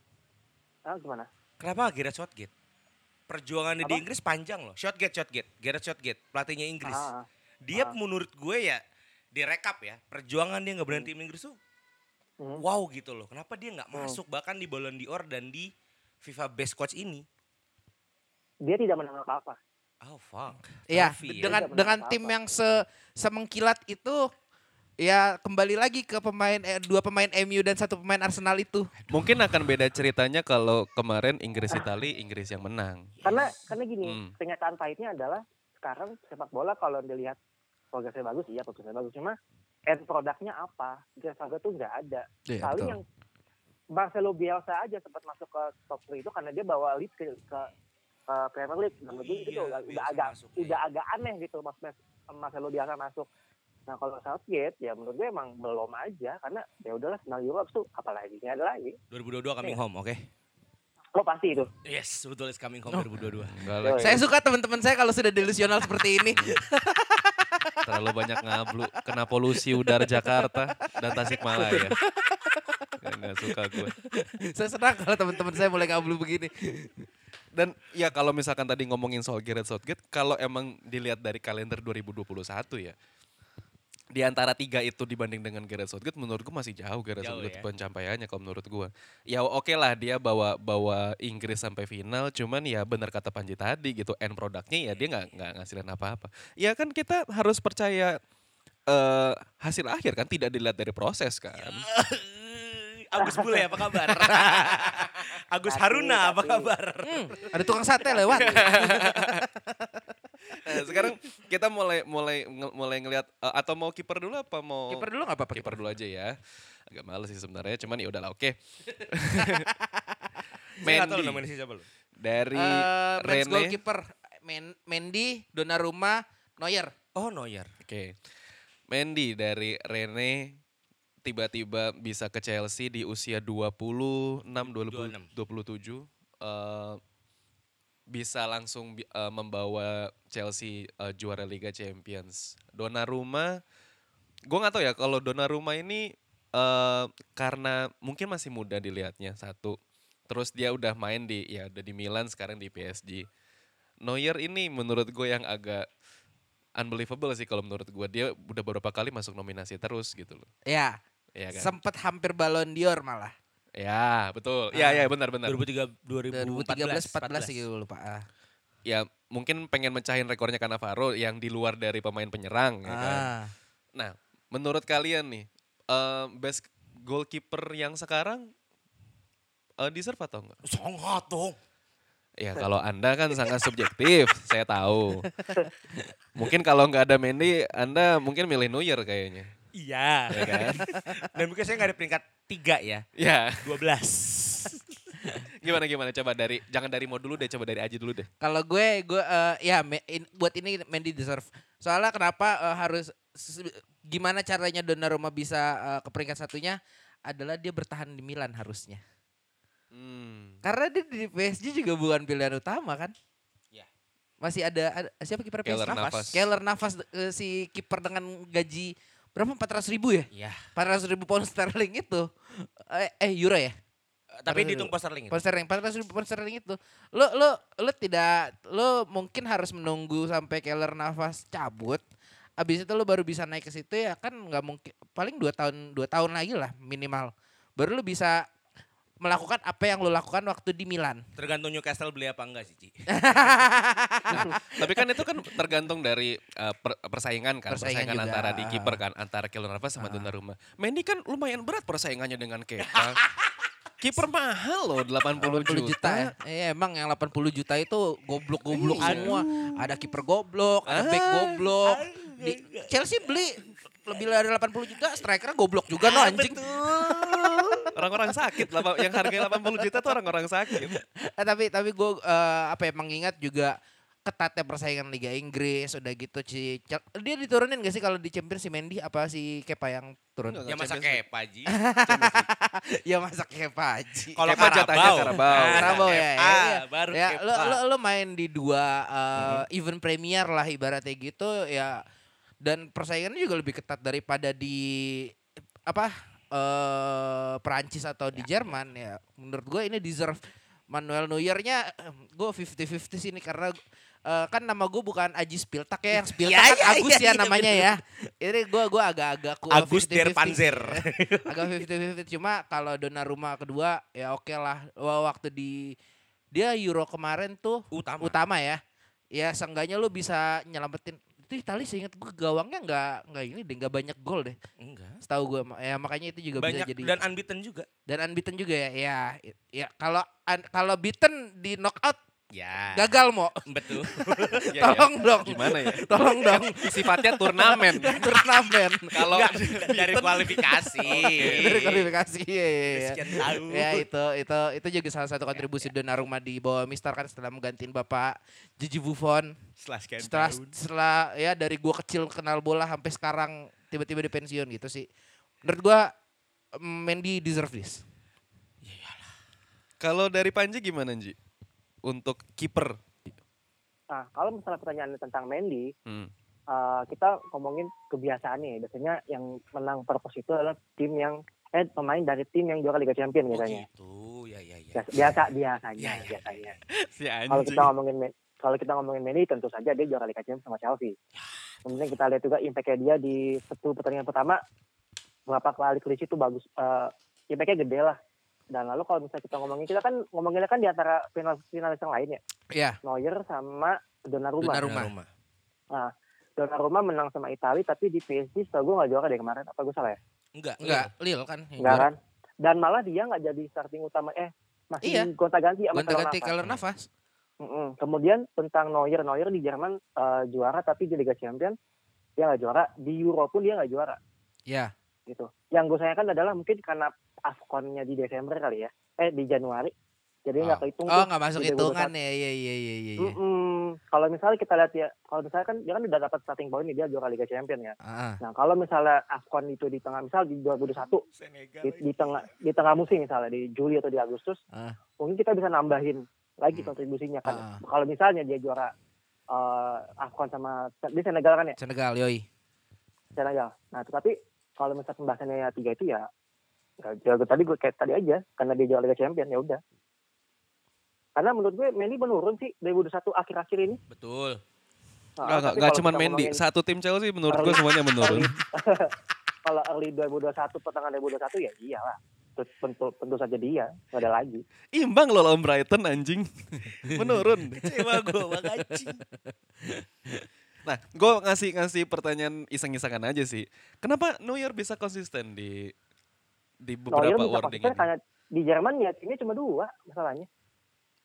ah, gimana Kenapa Gareth Southgate? Perjuangannya di? Inggris panjang loh. Southgate, Southgate. Gareth Southgate, pelatihnya Inggris. ah, Dia Ah. menurut gue ya, direkap ya, perjuangan dia nggak berhenti tim Inggris tuh hmm. wow gitu loh. Kenapa dia nggak Hmm. masuk bahkan di Ballon d'Or dan di FIFA Best Coach ini? dia tidak menang apa-apa Oh fuck. Iya, Trofi ya. dengan dengan menang tim apa-apa. yang se semengkilat itu ya kembali lagi ke pemain eh, dua pemain MU dan satu pemain Arsenal itu. Mungkin akan beda ceritanya kalau kemarin Inggris Itali Inggris yang menang. karena karena gini Hmm. kenyataan pahitnya adalah sekarang sepak bola kalau dilihat progresnya bagus iya progresnya bagus cuma end produknya apa progresnya tuh nggak ada Iya, paling yang Marcelo Bielsa aja sempat masuk ke top 3 itu karena dia bawa lead ke, ke, ke Premier League. Nah, menurut gue Iya, itu udah, udah agak masuk, iya. udah agak aneh gitu Mas Mas Marcelo Bielsa masuk. Nah kalau Southgate ya menurut gue emang belum aja karena ya udahlah final Europe tuh apalagi nggak ada lagi. 2022 coming home, oke? Lo pasti itu. Yes, betul is coming home 2022. Enggak. Saya suka teman-teman saya kalau sudah delusional seperti ini. terlalu banyak ngablu. Kena polusi udara Jakarta dan Tasikmalaya. Gak, gak suka gue. saya senang kalau teman-teman saya mulai ngablu begini. Dan ya kalau misalkan tadi ngomongin soal Gareth Southgate, kalau emang dilihat dari kalender 2021 ya, di antara tiga itu dibanding dengan Gareth Southgate, menurut gue masih jauh Gareth Jauh Southgate ya. pencapaiannya kalau menurut gue. Ya oke lah dia bawa bawa Inggris sampai final, cuman ya benar kata Panji tadi gitu, end produknya ya dia nggak nggak ngasilin apa-apa. Ya kan kita harus percaya eh hasil akhir kan tidak dilihat dari proses kan. Agus Bule apa kabar? Agus Tapi- Haruna apa tapi- kabar? Hmm, ada tukang sate lewat. Nah, sekarang kita mulai mulai mulai ngelihat eh, atau mau kiper dulu apa mau Kiper dulu nggak apa-apa. kiper dulu aja ya. Agak males sih sebenarnya, cuman ya udahlah oke. Tahu Mendy namanya siapa lu. dari Men's Rene. goalkeeper Men Mendy, Donnarumma, Neuer. Oh, Neuer. Oke. Mendy dari Rene tiba-tiba bisa ke Chelsea di usia 26 20, 27 eh, bisa langsung eh, membawa Chelsea eh, juara Liga Champions. Donnarumma gue nggak tahu ya kalau Donnarumma ini eh, karena mungkin masih muda dilihatnya satu. Terus dia udah main di ya udah di Milan sekarang di PSG. Neuer ini menurut gue yang agak unbelievable sih kalau menurut gue dia udah beberapa kali masuk nominasi terus gitu loh. Ya, Ya kan? sempat hampir Ballon d'Or malah. Ya, betul. Ya, ya benar benar. 2003 2013 2014 14 gitu lupa. Ah. Ya, mungkin pengen mencahin rekornya Cannavaro yang di luar dari pemain penyerang ya kan. Ah. Nah, menurut kalian nih, eh, best goalkeeper yang sekarang eh, deserve atau enggak? Sangat dong. Ya kalau Anda kan sangat subjektif, saya tahu. Mungkin kalau nggak ada Mendy, Anda mungkin milih Neuer kayaknya. Iya. Ya kan? Dan mungkin saya nggak ada peringkat 3 ya. ya, 12. gimana gimana coba dari jangan dari mau dulu deh, coba dari Aji dulu deh. Kalau gue, gue eh, ya in- buat ini Mendy deserve. Soalnya kenapa eh, harus gimana caranya Donnarumma bisa eh, ke peringkat satunya adalah dia bertahan di Milan harusnya. Hmm. Karena dia di PSG juga bukan pilihan utama kan. Ya. Masih ada, ada siapa kiper PSG? Keller Navas. Keller Navas eh, si kiper dengan gaji berapa 400 ribu ya? Iya. 400 ribu pound sterling itu. Eh, eh euro ya? Tapi Terus dihitung pound sterling. Pound sterling, 400 ribu pound sterling itu. Lo lo lo tidak lo mungkin harus menunggu sampai Keller Navas cabut. Abis itu lo baru bisa naik ke situ ya kan nggak mungkin paling dua tahun dua tahun lagi lah minimal. Baru lo bisa melakukan apa yang lo lakukan waktu di Milan. Tergantung Newcastle beli apa enggak sih, Ci. Tapi kan itu kan tergantung dari uh, per- persaingan kan, Persaingan persaingan, juga. antara di kiper kan, antara Keylor Navas sama Ah. Donnarumma. Mendy kan lumayan berat persaingannya dengan Kepa. kiper mahal loh 80, 80 juta ya. Eh, emang yang 80 juta itu goblok-goblok semua. Ada kiper goblok, ada back Ah. goblok. Di Chelsea beli lebih dari 80 juta, striker goblok juga no anjing. Orang-orang sakit lah, Pak. yang harganya 80 juta tuh orang-orang sakit. Eh, tapi tapi gue apa ya mengingat juga ketatnya persaingan Liga Inggris udah gitu si dia diturunin gak sih kalau di Champions si Mendy apa si Kepa yang turun? Ya masa. Kepa, Ji. ya masa Kepa aja. Kalau Karabau. Karabau ya, Kepa, ya, ya. baru ya Kepa. lo, lo lo main di dua uh, event premier lah ibaratnya gitu ya dan persaingannya juga lebih ketat daripada di apa eh Perancis atau di Jerman ya menurut gue ini deserve Manuel Neuer-nya gue 50-50 sih ini karena eh, kan nama gue bukan Aji Spiltak ya yang Spiltak Iya, kan iya, Agus iya, ya iya, namanya ya ini gue gua agak-agak ku- Agus 50-50. Der Panzer. agak 50-50 cuma kalau Donnarumma kedua ya oke lah Wah, waktu di dia Euro kemarin tuh Utama. utama ya ya seenggaknya lu bisa nyelamatin itu Itali seingat gue gawangnya nggak nggak ini deh nggak banyak gol deh Enggak. setahu gue ya makanya itu juga Banyak bisa jadi dan unbeaten juga. dan unbeaten juga ya ya ya kalau kalau beaten di knockout Ya. Gagal mau. Betul. Iya, iya. Tolong dong. Gimana ya? Tolong dong. Sifatnya turnamen. Turnamen. Kalau dari kualifikasi. Dari kualifikasi. Iya, iya, iya. Sekian tahun. Ya itu itu itu juga salah satu kontribusi Donnarumma di bawah Mister kan setelah menggantiin Bapak Gigi Buffon. Setelah sekian Setelah tahun. setelah ya dari gua kecil kenal bola sampai sekarang tiba-tiba di pensiun gitu sih. Menurut gua mm, Mendy deserve this. kalau dari Panji gimana Ji? Untuk kiper. Nah, kalau misalnya pertanyaannya tentang Mendy, Hmm. eh, kita ngomongin kebiasaannya. ya. Biasanya yang menang purpose itu adalah tim yang eh pemain dari tim yang juara Liga Champions Oh biasanya. gitu. Ya ya ya. Biasa, biasa biasanya, Ya, ya, biasanya. Si Kalau kita ngomongin kalau kita ngomongin Mendy tentu saja dia juara Liga Champions sama Chelsea. Kemudian kita lihat juga impact dia di satu pertandingan pertama berapa kali sheet itu bagus eh impact-nya gede lah. Dan lalu kalau misalnya kita ngomongin kita kan ngomonginnya kan di antara final finalis yang lain ya. Iya. Neuer sama Donnarumma. Donnarumma. Rumah. Donnarumma menang sama Italia tapi di PSG setahu gue nggak juara deh kemarin. Apa gue salah ya? Enggak. Enggak, Lil kan. yang Enggak kan? Dan malah dia nggak jadi starting utama eh masih Iya. gonta-ganti sama Gonta-ganti Navas. Navas. Mm-mm. Kemudian tentang Neuer, Neuer di Jerman eh, juara tapi di Liga Champions dia nggak juara. Di Euro pun dia nggak juara Ya. gitu. Yang gue sayangkan adalah mungkin karena Afconnya di Desember kali ya, eh di Januari, jadi nggak kehitung. Oh, tuh enggak masuk di 2021. hitungan ya. Iya iya iya iya. iya. Mm-mm. Kalau misalnya kita lihat ya, kalau misalnya kan dia kan udah dapat starting point nih dia juara Liga Champions ya. Ah. Nah kalau misalnya Afcon itu di tengah, misal di 2021 Senegal. di, di tengah di tengah musim misalnya di Juli atau di Agustus, Ah. mungkin kita bisa nambahin lagi Hmm. kontribusinya kan. Ah. Kalau misalnya dia juara eh, Afcon sama di Senegal kan ya, Senegal yoi. Senegal. Nah tetapi kalau misalnya pembahasannya ya tiga itu ya, ya jago tadi gue kayak tadi aja karena dia juara Liga Champions ya udah. Karena menurut gue Mendy menurun sih 2021 akhir-akhir ini. Betul. Nah, Enggak, enggak, tapi enggak kalau cuman Mendy. Satu tim Chelsea menurut gue semuanya menurun. kalau early 2021 pertengahan 2021 ya iyalah. Tentu, tentu, saja dia, nggak ada lagi. Imbang loh lawan Brighton anjing. menurun. Kecewa gue makasih. Nah, gue ngasih ngasih pertanyaan iseng-isengan aja sih. Kenapa Neuer bisa konsisten di di Neuer beberapa bisa wording konsisten ini? karena di Jerman ya timnya cuma dua masalahnya.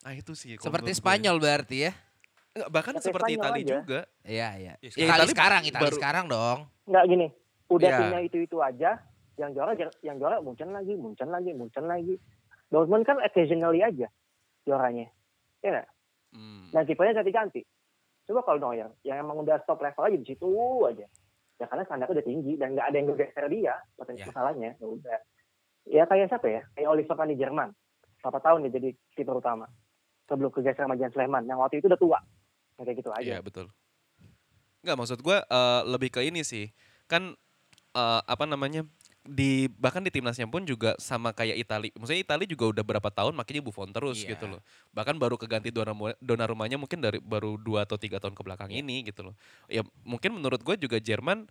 Ah itu sih. Seperti. Spanyol berarti ya. Enggak, bahkan Seperti seperti Spanyol Itali aja. juga. Iya iya. Ya, Ya, Itali Itali sekarang, Itali baru- sekarang dong. Nggak gini, udah Iya. timnya itu-itu aja, yang juara yang juara Munchen lagi, Munchen lagi, Munchen lagi. Dortmund kan occasionally aja juaranya. Ya nggak? Hmm. Dan kipernya ganti-ganti. Coba kalau Neuer, yang emang udah stop level aja di situ aja. Ya karena standarnya udah tinggi dan nggak ada yang geser dia, poten- Ya. masalahnya. Ya udah. Ya kayak siapa ya? Kayak Oliver kan di Jerman. Berapa tahun dia jadi kiper utama. Sebelum kegeser sama Jens Lehmann, yang waktu itu udah tua. Ya, kayak gitu aja. Iya betul. Enggak maksud gue eh, lebih ke ini sih. Kan eh, apa namanya di bahkan di timnasnya pun juga sama kayak Itali. Maksudnya Itali juga udah berapa tahun makanya Buffon terus Iya. gitu loh. Bahkan baru keganti Donnarumma Donnarummanya mungkin dari baru dua atau tiga tahun ke belakang Iya. ini gitu loh. Ya mungkin menurut gue juga Jerman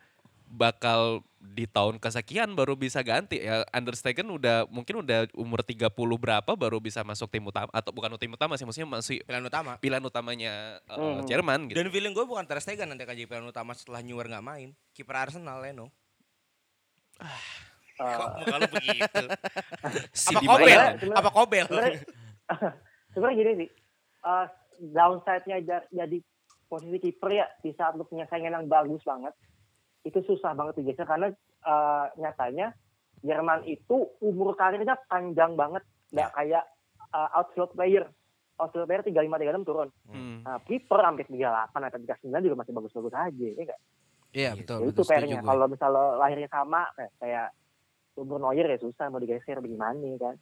bakal di tahun kesekian baru bisa ganti ya Understegen udah mungkin udah umur 30 berapa baru bisa masuk tim utama atau bukan tim utama sih maksudnya masih Pilihan utama. pilihan utamanya eh, Hmm. Jerman gitu. Dan feeling gue bukan Ter Stegen nanti akan jadi pilihan utama setelah Neuer nggak main. Kiper Arsenal Leno. Eh, Kok muka lu begitu? Si apa Kobel? Apa Kobel? sebenarnya gini sih eh, downside-nya ja- jadi posisi kiper ya di saat lu punya saingan yang bagus banget itu susah banget digeser karena eh, nyatanya Jerman itu umur karirnya panjang banget nggak kayak eh, outfield player outfield player 35 36 turun Hmm. nah kiper hampir 38 atau 39 juga masih bagus-bagus aja ya nggak Iya Iya, betul. Ya, betul, itu PR-nya gue. kalau misalnya lahirnya sama kayak, kayak umur Neuer ya susah mau digeser bagaimana kan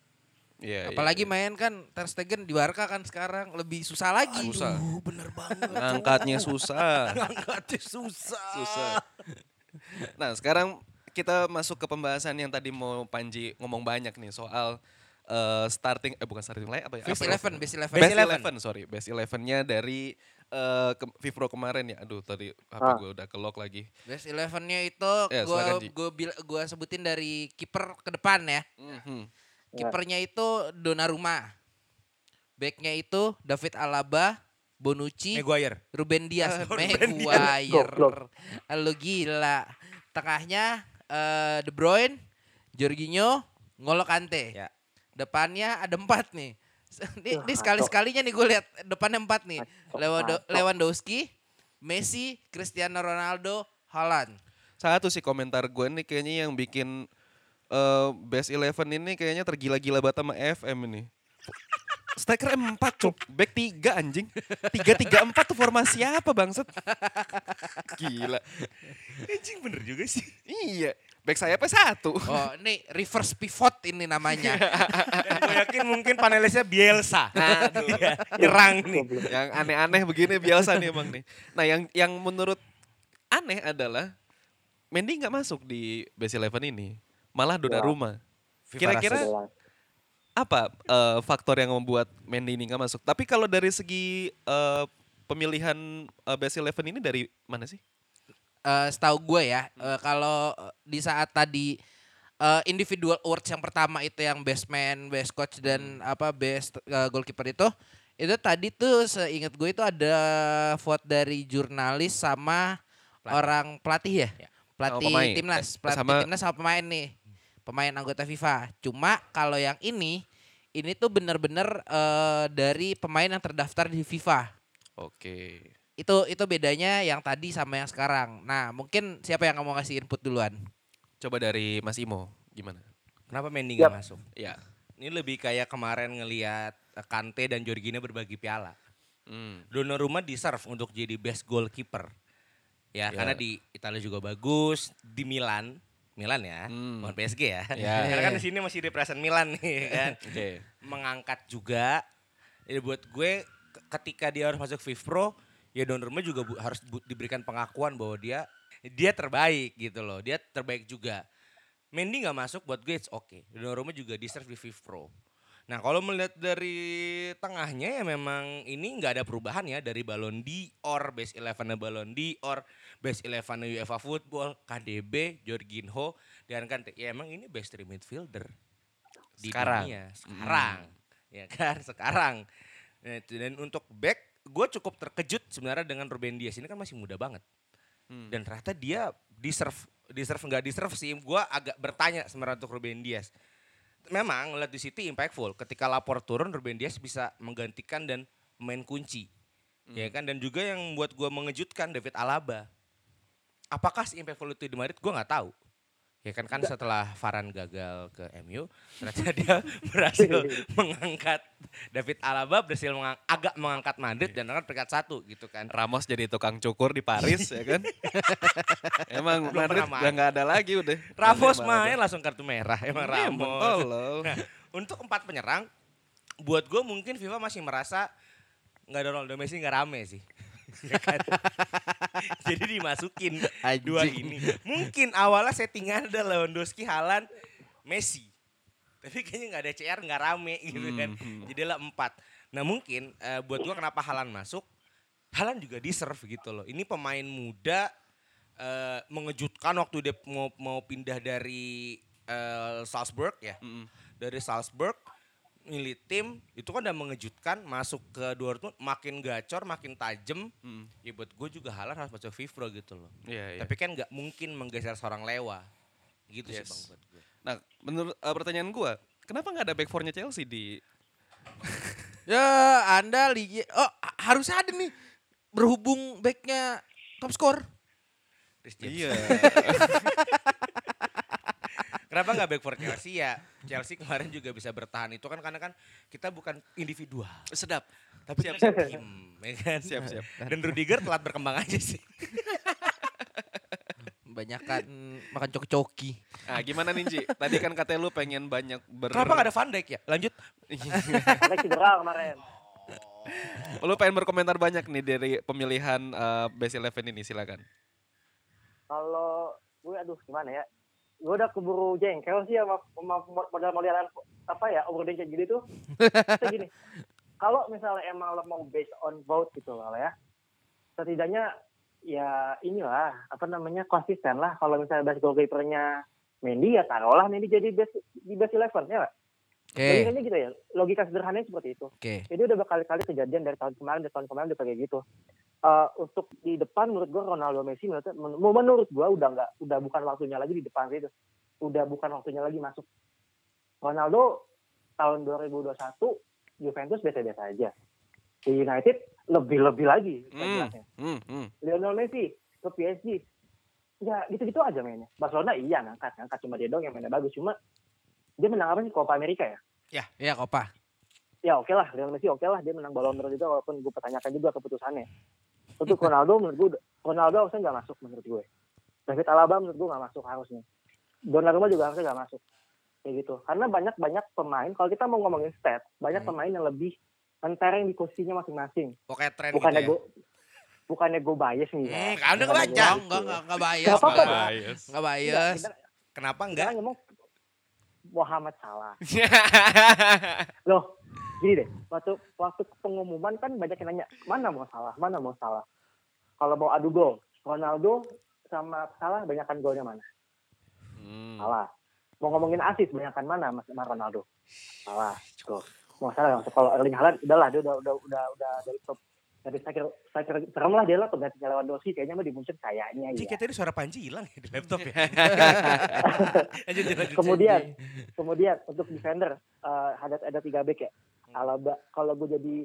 Iya, iya, Apalagi iya. main kan Ter Stegen di Barca kan sekarang lebih susah lagi. Susah. Aduh, bener banget. Ngangkatnya susah. Ngangkatnya susah. susah. Nah, sekarang kita masuk ke pembahasan yang tadi mau Panji ngomong banyak nih soal eh, starting eh bukan starting line apa ya? Best Apa ya? Eleven, Best Eleven. Best Eleven, sorry. Best Eleven-nya dari eh ke, Vivro kemarin ya. Aduh, tadi HP Ah. gue udah kelok lagi. Best Eleven-nya itu Ya, Ji. gua bil- gua sebutin dari kiper ke depan ya. Mhm. Ya. Kipernya itu Donnarumma. Backnya itu David Alaba, Bonucci, Maguire. Ruben Dias, Ruben Maguire. Lu gila. Tengahnya eh, De Bruyne, Jorginho, Ngolo Kante. Ya. Depannya ada empat nih. Ini, ini sekali-sekalinya nih gue lihat depannya empat nih. Ngaco. Lewandowski, Messi, Cristiano Ronaldo, Haaland. Satu sih komentar gue nih kayaknya yang bikin eh, best eleven ini kayaknya tergila-gila banget sama FM ini. Striker empat cuk, back tiga anjing. Tiga tiga empat tuh formasi apa bangsat? Gila. Anjing bener juga sih. Iya, back saya apa satu? Oh, ini reverse pivot ini namanya. Dan gue yakin mungkin panelisnya Bielsa. Iya, nyerang nih. yang aneh-aneh begini biasa nih emang nih. Nah yang yang menurut aneh adalah Mendy nggak masuk di best eleven ini, malah Donnarumma. Kira-kira. Apa eh, faktor yang membuat Mendy ini nggak masuk? Tapi kalau dari segi eh, pemilihan eh, best eleven ini dari mana sih? Eh, setahu gue ya, eh, kalau di saat tadi eh, individual awards yang pertama itu yang best man, best coach dan apa best eh, goalkeeper itu, itu tadi tuh seingat gue itu ada vote dari jurnalis sama orang pelatih ya, pelatih pemain. timnas, pelatih sama- timnas sama pemain nih, pemain anggota FIFA. Cuma kalau yang ini, ini tuh bener-bener eh, dari pemain yang terdaftar di FIFA Oke. itu itu bedanya yang tadi sama yang sekarang. Nah, mungkin siapa yang mau ngasih input duluan? Coba dari Mas Imo, gimana? Kenapa Mendy nggak masuk? Ya. Ini lebih kayak kemarin ngelihat eh, Kante dan Jorginho berbagi piala. Hmm. Donnarumma deserve untuk jadi best goalkeeper. Ya, Ya. karena di Italia juga bagus, di Milan, Milan ya, Hmm. bukan PSG ya. Ya. Karena kan di sini masih represent Milan nih kan. Oke. Mengangkat juga. Jadi buat gue ke- ketika dia harus masuk FIFPro, ya Donnarumma juga bu- harus bu- diberikan pengakuan bahwa dia dia terbaik gitu loh. Dia terbaik juga. Mendy nggak masuk buat gue it's okay. Donnarumma juga deserve di FIFPro. Nah kalau melihat dari tengahnya ya memang ini nggak ada perubahan ya dari Ballon d'Or, Best Eleven Ballon d'Or, Best Eleven UEFA Football, KDB, Jorginho, dan kan ya emang ini best three midfielder di Sekarang. dunia. Sekarang, ya kan? Sekarang. Nah, dan untuk back gue cukup terkejut sebenarnya dengan Ruben Dias. Ini kan masih muda banget. Hmm. dan ternyata dia deserve deserve nggak deserve sih gue agak bertanya sebenarnya untuk Ruben Dias. Memang ngeliat di City impactful. Ketika lapor turun Ruben Dias bisa menggantikan dan main kunci. Ya kan? Dan juga yang buat gue mengejutkan David Alaba apakah si impactful itu di Madrid? Gue nggak tahu. Ya kan kan setelah Varane gagal ke MU ternyata dia berhasil mengangkat David Alaba berhasil mengang- agak mengangkat Madrid dan kan peringkat satu gitu kan. Ramos jadi tukang cukur di Paris ya kan? Emang Belum Madrid udah nggak ada lagi udah. Ramos main langsung kartu merah. Emang Iya, Ramos. Tolol. Nah, untuk empat penyerang, buat gue mungkin FIFA masih merasa nggak ada Ronaldo Messi nggak rame sih. Ya kan? Jadi dimasukin dua Anjing. ini. Mungkin awalnya settingan ada Lewandowski, Haaland, Messi. Tapi kayaknya nggak ada CR nggak rame gitu kan. Hmm, hmm. Jadilah empat. Nah mungkin eh, buat gue kenapa Haaland masuk, Haaland juga deserve gitu loh. Ini pemain muda eh, mengejutkan waktu dia mau mau pindah dari eh, Salzburg ya Mm-mm. dari Salzburg milih tim itu kan udah mengejutkan masuk ke Dortmund makin gacor makin tajam Mm. ya buat gue juga Haaland harus masuk FIFPro gitu loh Iya, iya. tapi kan nggak mungkin menggeser seorang Lewa gitu Yes. sih bang buat gue Nah, menurut eh, pertanyaan gua, kenapa nggak ada back four-nya Chelsea di Ya, Anda li Oh, ha- harusnya ada nih. Berhubung backnya top score. James. Iya. Kenapa nggak back for Chelsea ya? Chelsea kemarin juga bisa bertahan itu kan karena kan kita bukan individual, Sedap. tapi Siap, kita tim, ya kan? Siap, siap. Dan Rudiger telat berkembang aja sih. Banyakan makan coki-coki. Nah, gimana nih, Ji? Tadi kan katanya lu pengen banyak ber... Kenapa nggak ada Van Dijk ya? Lanjut. Karena cedera kemarin. Lu pengen berkomentar banyak nih dari pemilihan eh, best eleven ini, silakan. Kalau gue aduh gimana ya? Gue udah keburu jengkel sih sama, sama model-modelan apa ya overdenk kayak gini tuh. Gini. Kalau misalnya emang lo mau based on vote gitu loh ya. Setidaknya ya inilah apa namanya konsisten lah kalau misalnya best goalkeepernya Mendy ya taruhlah Mendy jadi best di best eleven ya? Oke. Logikanya gitu ya. Logika sederhananya seperti itu. Oke. Jadi udah berkali-kali kejadian dari tahun kemarin, dari tahun kemarin udah kayak gitu. Eh, untuk di depan menurut gua Ronaldo Messi menurut men- menurut gua udah nggak udah bukan waktunya lagi di depan itu. Udah bukan waktunya lagi masuk. Ronaldo tahun 2021 Juventus biasa-biasa aja. Di United lebih-lebih lagi. jelasnya. hmm, hmm. Lionel Messi ke PSG. Ya gitu-gitu aja mainnya. Barcelona iya ngangkat, ngangkat cuma dia doang yang mainnya bagus. Cuma dia menang apa sih Copa America ya? Iya, Kopa. Ya oke lah, Lionel Messi oke lah dia menang Ballon d'Or juga walaupun gue pertanyakan juga keputusannya. Untuk Ronaldo menurut gue, Ronaldo harusnya nggak masuk menurut gue. David Alaba menurut gue nggak masuk harusnya. Donnarumma juga harusnya nggak masuk. Kayak gitu. Karena banyak-banyak pemain, kalau kita mau ngomongin stat, banyak Hmm. pemain yang lebih mentereng di posisinya masing-masing. Pokoknya tren Bukannya gitu ya. gue bukannya gue bias nih. Hmm, ya. udah gua Enggak, enggak, enggak, bias. Gak apa-apa Enggak dong. Bias. Enggak bias. Kenapa enggak? ngomong Muhammad Salah. Loh, gini deh, waktu waktu pengumuman kan banyak yang nanya, mana mau salah, mana mau salah. Kalau mau adu gol, Ronaldo sama Salah banyakkan golnya mana? Hmm. Salah. Mau ngomongin asis, banyakkan mana Mas sama Ronaldo? Salah. Tuh. Mau salah. Kalau Erling Haaland, udahlah dia udah udah udah udah dari top dari striker striker serem lah dia lah penggantinya Lewandowski kayaknya mah di Munchen kayaknya Cik, ya. tadi suara Panji hilang ya di laptop ya. lanjut, lanjut, lanjut. kemudian kemudian untuk defender eh, ada ada tiga back ya Alaba kalau gue jadi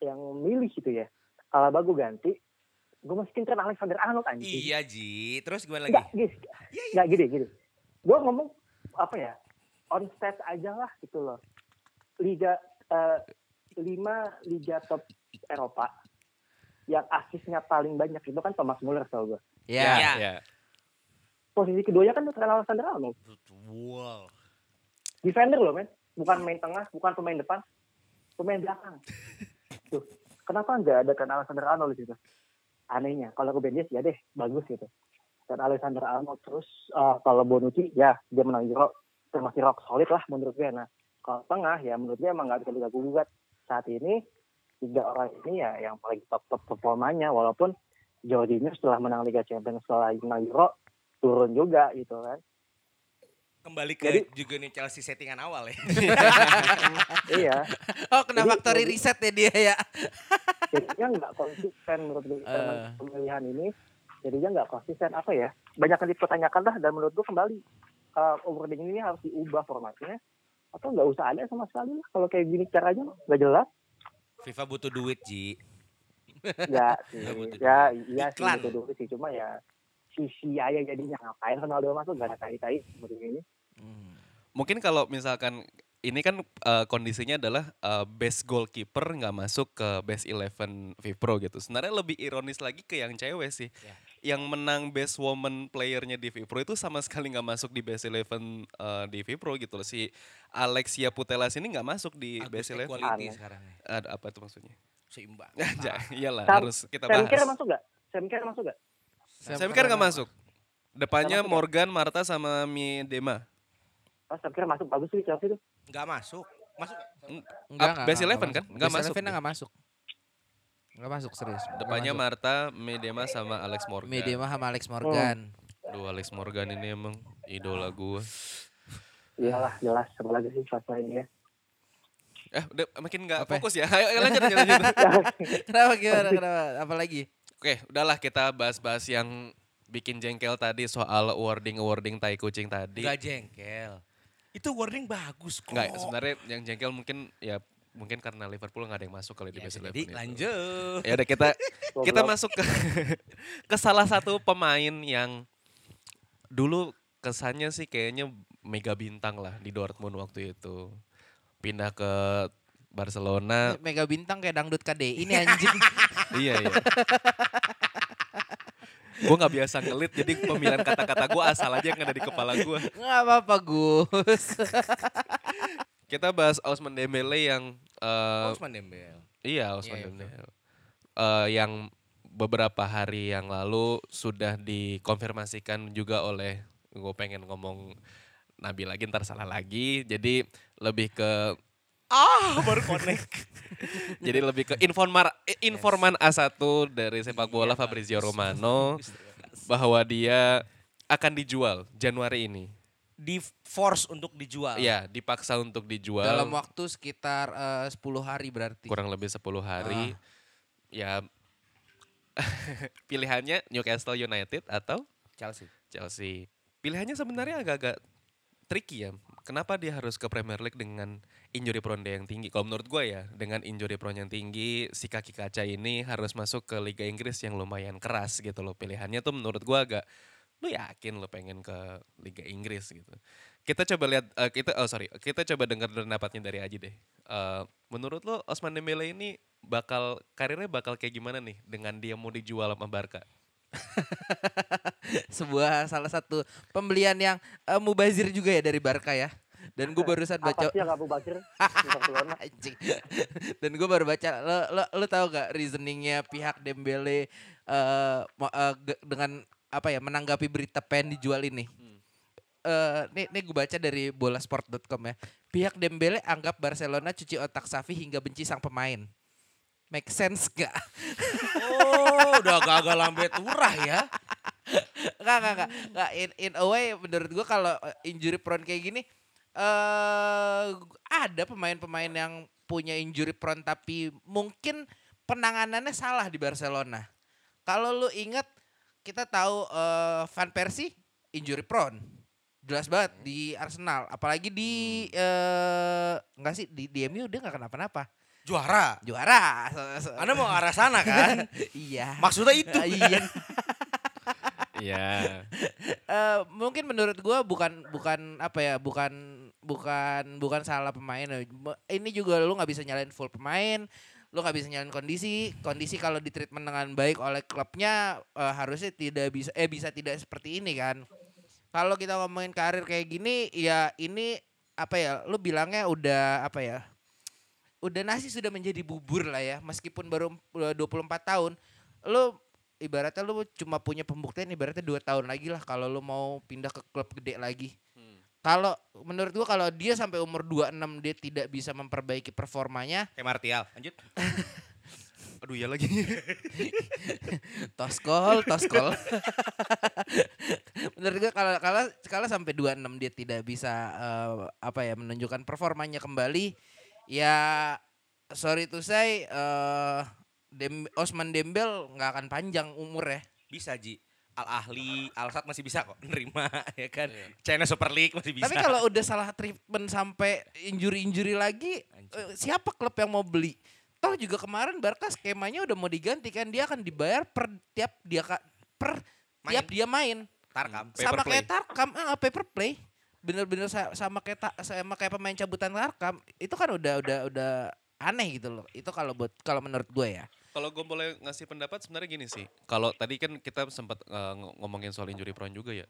yang milih gitu ya Alaba gue ganti gue masukin Trent Alexander Arnold anjing Iya Ji, terus gimana lagi? nggak gini nggak gini gini gue ngomong apa ya on stats aja lah gitu loh liga eh, lima liga top Eropa yang asisnya paling banyak itu kan Thomas Muller tau gue Iya. Iya. Ya. posisi keduanya kan Trent Alexander Arnold Wow. defender loh men bukan main tengah bukan pemain depan pemain belakang tuh kenapa nggak ada kan Alexander Arnold di situ anehnya kalau ke Benjes ya deh bagus gitu dan Alexander Arnold terus eh, kalau Bonucci ya dia menang Euro termasuk rock solid lah menurut gue nah kalau tengah ya menurut gue emang nggak bisa diganggu gugat saat ini tiga orang ini ya yang paling top top performanya walaupun Jorginho setelah menang Liga Champions setelah menang Euro turun juga gitu kan. Kembali ke Jadi- juga nih Chelsea settingan awal ya. iya. Oh, kena Jadi- factory jadi- reset ya dia ya. jadinya nggak konsisten menurut gue dengan pemilihan ini. Jadinya nggak konsisten apa ya banyak yang dipertanyakan lah dan menurut gue kembali uh, awarding ini harus diubah formatnya atau nggak usah ada sama sekali lah. Kalau kayak gini caranya nggak jelas FIFA butuh duit Ji. ya sih Nggak butuh ya iya sih Iklan. itu dulu sih cuma ya sisi aja jadinya ngapain Ronaldo masuk gak ada tai-tai seperti ini Mungkin kalau misalkan ini kan eh, kondisinya adalah eh, best goalkeeper nggak masuk ke best 11 Vipro gitu. Sebenarnya lebih ironis lagi ke yang cewek sih. Ya. Yang menang best woman playernya di Vipro itu sama sekali nggak masuk di best 11 eh, di Vipro gitu loh. Si Alexia Putelas ini nggak masuk di Agus best 11. equality Aneh. sekarang ya. Ada apa tuh maksudnya? Seimbang. Ya, iyalah Sam- harus kita Sam Kerr bahas. masuk gak? Sam Kerr masuk gak? Sam Kerr nggak masuk. Depannya Nggak masuk ya? Morgan, Marta sama Miedema. Oh, Sam Kerr masuk bagus sih Chelsea tuh Enggak masuk. Masuk. Up best 11 kan? Nggak Best masuk 11 dia. nggak masuk. Nggak masuk serius. Depannya masuk. Marta, Miedema sama Alex Morgan. Medema sama Alex Morgan. Duh Alex Morgan ini emang idola gue. iyalah jelas apa lagi sih pas ini ya Eh udah makin nggak Apa fokus ya. Ayo lanjut lanjut lanjut. Kenapa gimana? Kenapa? Apalagi? Oke, udahlah kita bahas-bahas yang bikin jengkel tadi soal awarding-awarding tai kucing tadi. Enggak jengkel. Itu warning bagus kok. Enggak, sebenarnya yang jengkel mungkin ya mungkin karena Liverpool nggak ada yang masuk kali di Ya, best jadi 11 itu. lanjut. Ya udah kita kita masuk ke ke salah satu pemain yang dulu kesannya sih kayaknya mega bintang lah di Dortmund waktu itu. Pindah ke Barcelona. Mega bintang kayak dangdut KDI ini anjing. iya iya. gue nggak biasa ngelit jadi pemilihan kata-kata gue asal aja yang ada di kepala gue. Nggak apa-apa Gus. Kita bahas Ousmane Dembele yang eh, Osman Dembele. iya Ousmane Iya, Dembele Eh, yang beberapa hari yang lalu sudah dikonfirmasikan juga oleh gue pengen ngomong Nabi lagi ntar salah lagi jadi lebih ke Ah, baru connect. jadi lebih ke informan informan A1 dari sepak bola Fabrizio Romano bahwa dia akan dijual Januari ini. Di force untuk dijual. Iya, dipaksa untuk dijual Dalam waktu sekitar eh, 10 hari berarti. kurang lebih 10 hari. Ya pilihannya Newcastle United atau Chelsea. Chelsea. Pilihannya sebenarnya agak-agak tricky ya kenapa dia harus ke Premier League dengan injury prone dia yang tinggi? Kalau menurut gue ya, dengan injury prone yang tinggi, si kaki kaca ini harus masuk ke Liga Inggris yang lumayan keras gitu loh. Pilihannya tuh menurut gue agak, lu yakin lo pengen ke Liga Inggris gitu. Kita coba lihat, eh, kita oh sorry, kita coba dengar pendapatnya dari Aji deh. Eh, menurut lo Osman Dembele ini bakal karirnya bakal kayak gimana nih dengan dia mau dijual sama Barca? Sebuah salah satu pembelian yang eh, mubazir juga ya dari Barca ya. Dan gue barusan baca Apa sih yang Abu Bakir? Anjing. Dan gue baru baca lo lo lo tahu gak reasoningnya pihak Dembele eh eh, ge- dengan apa ya menanggapi berita pen dijual ini. Eh nih nih gue baca dari bolasport.com ya. Pihak Dembele anggap Barcelona cuci otak Safi hingga benci sang pemain. Make sense gak? Oh, udah agak-agak lambe turah ya. Enggak, enggak, enggak. Enggak, in, in a way menurut gua kalau eh, injury prone kayak gini eh ada pemain-pemain yang punya injury prone tapi mungkin penanganannya salah di Barcelona. Kalau lu ingat kita tahu eh, Van Persie injury prone. Jelas banget di Arsenal, apalagi di eh enggak sih di, di MU dia enggak kenapa-napa. Juara. Juara. Anda mau arah sana kan? iya. Maksudnya itu. iya. Iya. Eh, mungkin menurut gua bukan bukan apa ya bukan bukan bukan salah pemain ini juga lu nggak bisa nyalain full pemain lu nggak bisa nyalain kondisi kondisi kalau di treatment dengan baik oleh klubnya eh, harusnya tidak bisa eh bisa tidak seperti ini kan. Kalau kita ngomongin karir kayak gini ya ini apa ya lu bilangnya udah apa ya udah nasi sudah menjadi bubur lah ya meskipun baru eh, 24 tahun lu ibaratnya lu cuma punya pembuktian ibaratnya dua tahun lagi lah kalau lu mau pindah ke klub gede lagi kalau menurut gua kalau dia sampai umur 26 dia tidak bisa memperbaiki performanya Kayak Martial. Lanjut. Aduh ya lagi. toskol toskol menurut gua kalau kalau kalau sampai 26 dia tidak bisa eh, apa ya menunjukkan performanya kembali ya sorry to say eh Dem Osman Dembel nggak akan panjang umur ya Bisa Ji. Al Ahli, Al Sadd masih bisa kok nerima ya kan. China Super League masih bisa. Tapi kalau udah salah treatment sampai injury-injury lagi, eh, siapa klub yang mau beli? Toh juga kemarin Barca skemanya udah mau diganti kan dia akan dibayar per tiap dia per Main. tiap dia main. Tarkam. sama play. kayak Tarkam, ah, paper play. Bener-bener sa- sama kayak ta- sama kayak pemain cabutan Tarkam. Itu kan udah udah udah aneh gitu loh. Itu kalau buat kalau menurut gue ya. Kalau gue boleh ngasih pendapat sebenarnya gini sih. Kalau tadi kan kita sempat eh, ng- ngomongin soal injury prone juga ya.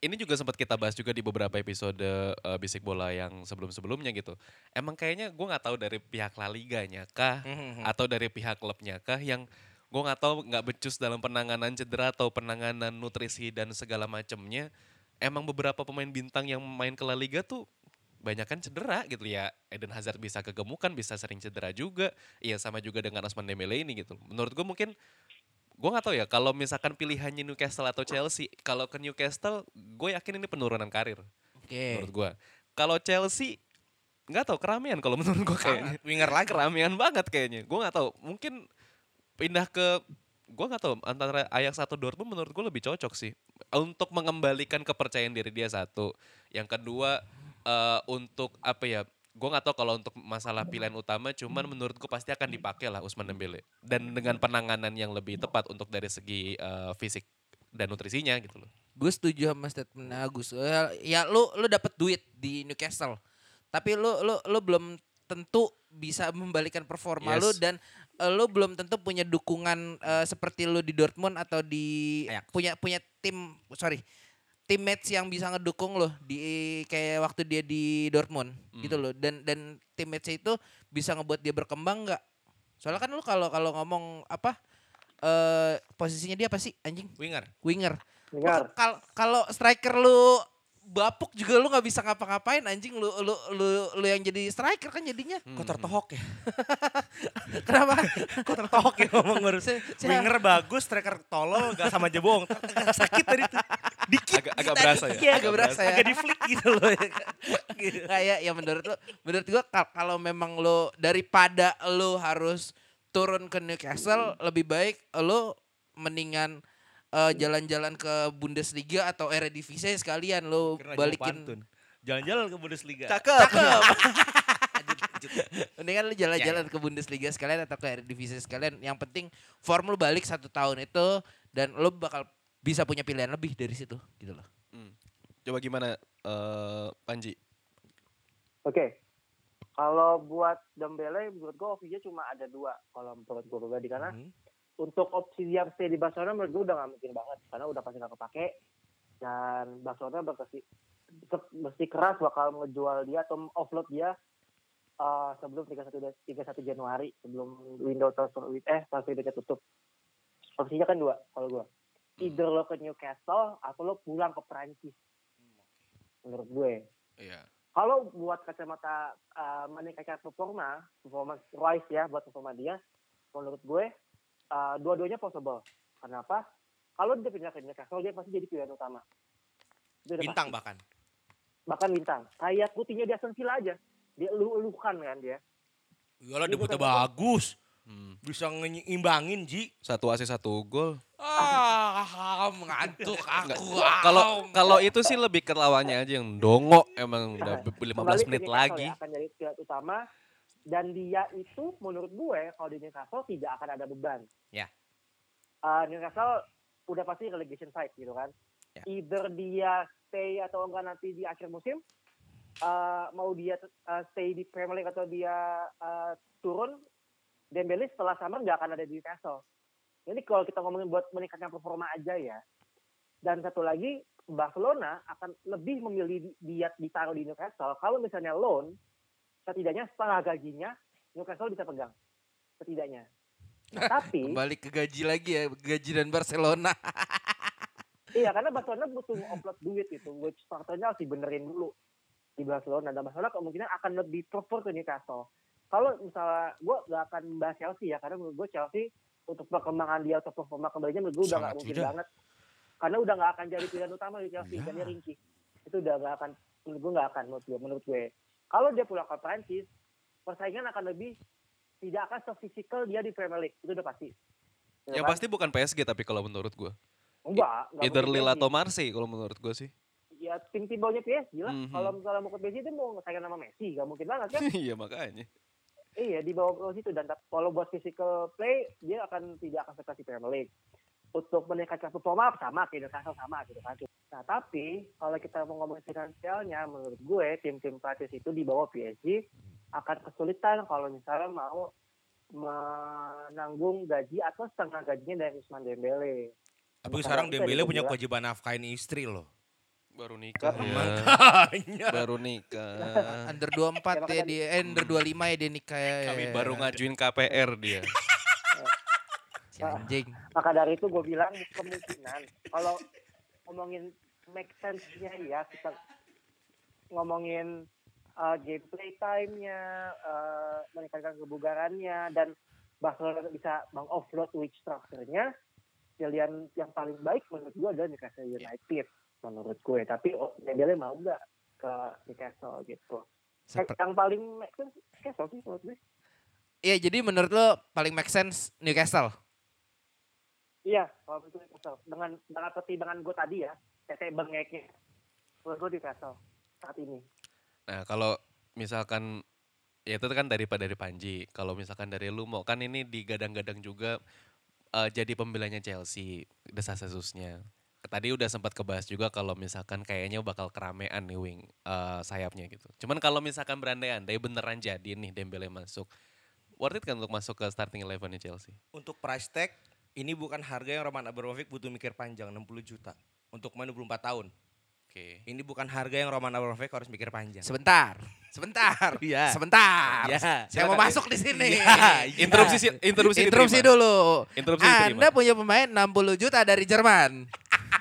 Ini juga sempat kita bahas juga di beberapa episode eh, bisik bola yang sebelum-sebelumnya gitu. Emang kayaknya gue nggak tahu dari pihak La Liganya kah atau dari pihak klubnya kah yang gue nggak tahu nggak becus dalam penanganan cedera atau penanganan nutrisi dan segala macamnya. Emang beberapa pemain bintang yang main ke La Liga tuh banyak kan cedera gitu ya. Eden Hazard bisa kegemukan, bisa sering cedera juga. Iya sama juga dengan Osman Dembele ini gitu. Menurut gue mungkin gue nggak tahu ya kalau misalkan pilihannya Newcastle atau Chelsea, kalau ke Newcastle gue yakin ini penurunan karir Oke. menurut gue. Kalau Chelsea nggak tahu keramaian kalau menurut gue kayaknya. Winger lagi. Keramaian banget kayaknya. Gue nggak tahu. Mungkin pindah ke gue nggak tahu antara Ajax atau Dortmund menurut gue lebih cocok sih untuk mengembalikan kepercayaan diri dia satu. Yang kedua eh, untuk apa ya? Gue nggak tahu kalau untuk masalah pilihan utama, cuman menurut gue pasti akan dipakai lah Usman Dembele dan dengan penanganan yang lebih tepat untuk dari segi eh, fisik dan nutrisinya gitu loh. Gue setuju sama statement Agus. Eh, Ya lu lu dapat duit di Newcastle. Tapi lu lu lu belum tentu bisa membalikan performa Yes. lu dan lu belum tentu punya dukungan eh, seperti lu di Dortmund atau di Ajax. punya punya tim sorry teammates yang bisa ngedukung lo di kayak waktu dia di Dortmund gitu loh. Dan dan teammates itu bisa ngebuat dia berkembang nggak? Soalnya kan lu kalau kalau ngomong apa eh posisinya dia apa sih anjing? Winger. winger. Dengar. Kal- kalau striker lu bapuk juga lu nggak bisa ngapa-ngapain anjing lu lu lu lu yang jadi striker kan jadinya Kok tertohok ya? kenapa Kok tertohok ya ngomong se- Winger bagus, striker tolol, gak sama jebong. Agak sakit tadi tuh. Dikit. Agak agak berasa ya. Iya, agak berasa ya. Agak di flick gitu loh. kayak ya menurut lu menurut gua kal- kalau memang lu daripada lu harus turun ke Newcastle lebih baik lu mendingan eh, jalan-jalan ke Bundesliga atau Eredivisie sekalian lu Kira balikin. Jalan-jalan ke Bundesliga. Cakep. Mendingan lu jalan-jalan ke Bundesliga sekalian atau ke Eredivisie sekalian. Yang penting form lu balik satu tahun itu dan lu bakal bisa punya pilihan lebih dari situ gitu loh. Hmm. Coba gimana eh, Panji? Oke. Kalau buat Dembele menurut gue opsinya cuma ada dua kalau menurut gue pribadi karena Hmm. Untuk opsi dia stay di Barcelona menurut gue udah gak mungkin banget karena udah pasti gak kepake. Dan Barcelona berkesi mesti keras bakal ngejual dia atau offload dia uh, sebelum 31 de- 31 Januari sebelum window transfer eh transfer window tutup. Opsinya kan dua kalau gue either lo ke Newcastle atau lo pulang ke Prancis menurut gue Iya. kalau buat kacamata uh, meningkatkan performa, performance wise ya buat performa dia, menurut gue uh, dua-duanya possible. Kenapa? Kalau dia pindah ke Newcastle dia pasti jadi pilihan utama. Itu Bintang pasti. bahkan. bahkan bintang. Kayak Coutinho di Aston Villa aja. Dia eluh-eluhkan kan dia. Iyalah debutnya bagus. Hmm. Bisa ngeimbangin Ji. Satu asis satu gol. Ah, mengantuk Nggak. aku. Kalau kalau itu sih lebih ke lawannya aja yang dongo emang udah Nah, be- 15 Kembali ke menit lagi. Ya, akan jadi pilihan utama. Dan dia itu menurut gue kalau di Newcastle tidak akan ada beban. Ya. Uh, Newcastle udah pasti relegation fight gitu kan. Ya. Either dia stay atau enggak nanti di akhir musim. uh, mau dia uh, stay di Premier League atau dia uh, turun. Dembele setelah summer nggak akan ada di Newcastle. Jadi kalau kita ngomongin buat meningkatkan performa aja ya. Dan satu lagi, Barcelona akan lebih memilih dia ditaruh di Newcastle. Kalau misalnya loan, setidaknya setengah gajinya Newcastle bisa pegang. Setidaknya. Nah, tapi, Kembali ke gaji lagi ya, gaji dan Barcelona. iya karena Barcelona butuh upload duit itu. Which faktornya harus dibenerin dulu di Barcelona. Dan Barcelona kemungkinan akan lebih prefer ke Newcastle. Kalau misalnya, gue gak akan membahas Chelsea ya. Karena menurut gue Chelsea untuk perkembangan dia atau performa kembalinya menurut gue udah gak mungkin tidak. banget. Karena udah gak akan jadi pilihan utama di Chelsea. Ya. Dan dia ringkih. Itu udah gak akan, menurut gue gak akan menurut gue. Menurut gue. Kalau dia pulang ke Prancis, persaingan akan lebih tidak akan se-physical dia di Premier League. Itu udah pasti. Yang kan? pasti bukan PSG tapi kalau menurut gua. Enggak. enggak Either Lille atau Marseille kalau menurut gua sih. Ya tim-tim bawahnya PSG lah. Mhm. Kalau misalnya mau ke PSG itu mau ngesaingin sama Messi. Gak mungkin banget kan. Iya makanya. Iya di bawah situ dan kalau buat physical play dia akan tidak akan di Premier League. Untuk meningkatkan performa sama kayak Newcastle sama gitu kan. Nah tapi kalau kita mau ngomongin finansialnya menurut gue tim-tim Prancis itu di bawah PSG akan kesulitan kalau misalnya mau menanggung gaji atau setengah gajinya dari Usman Dembele. Tapi sekarang Dembele punya kewajiban nafkahin istri loh. Baru nikah ya. Makanya. Baru nikah. Under 24 ya dia, eh under 25 ya dia nikah ya. Kami baru ngajuin KPR dia. Si anjing. Maka dari itu gue bilang kemungkinan kalau ngomongin make sense-nya ya kita ngomongin uh, gameplay time-nya, uh, meningkatkan kebugarannya dan Barcelona bisa mengoffload which structure-nya pilihan yang paling baik menurut gue adalah Newcastle United menurut gue. Tapi oh, Dembele mau nggak ke Newcastle gitu? Seper- yang paling make sense Newcastle sih menurut gue. Iya, jadi menurut lo paling make sense Newcastle. Iya, kalau itu Newcastle. Dengan dengan pertimbangan gue tadi ya, tete bengeknya. Menurut gue Newcastle saat ini. Nah kalau misalkan ya itu kan dari dari Panji. Kalau misalkan dari lu mau kan ini digadang-gadang juga eh, jadi pembelanya Chelsea desas-desusnya. Tadi udah sempat kebahas juga kalau misalkan kayaknya bakal keramaian nih wing eh, sayapnya gitu. Cuman kalau misalkan berandai-andai beneran jadi nih Dembele masuk, worth it kan untuk masuk ke starting eleven Chelsea? Untuk price tag, ini bukan harga yang Roman Abramovich butuh mikir panjang, 60 juta. Untuk main 24 tahun. Oke. Ini bukan harga yang Roman Abramovich harus mikir panjang. Sebentar. Sebentar. Iya. Sebentar. Iya, Saya mau masuk di sini. Iya. Interupsi si- interupsi Interupsi diterima. dulu. Interupsi diterima. Anda punya pemain 60 juta dari Jerman.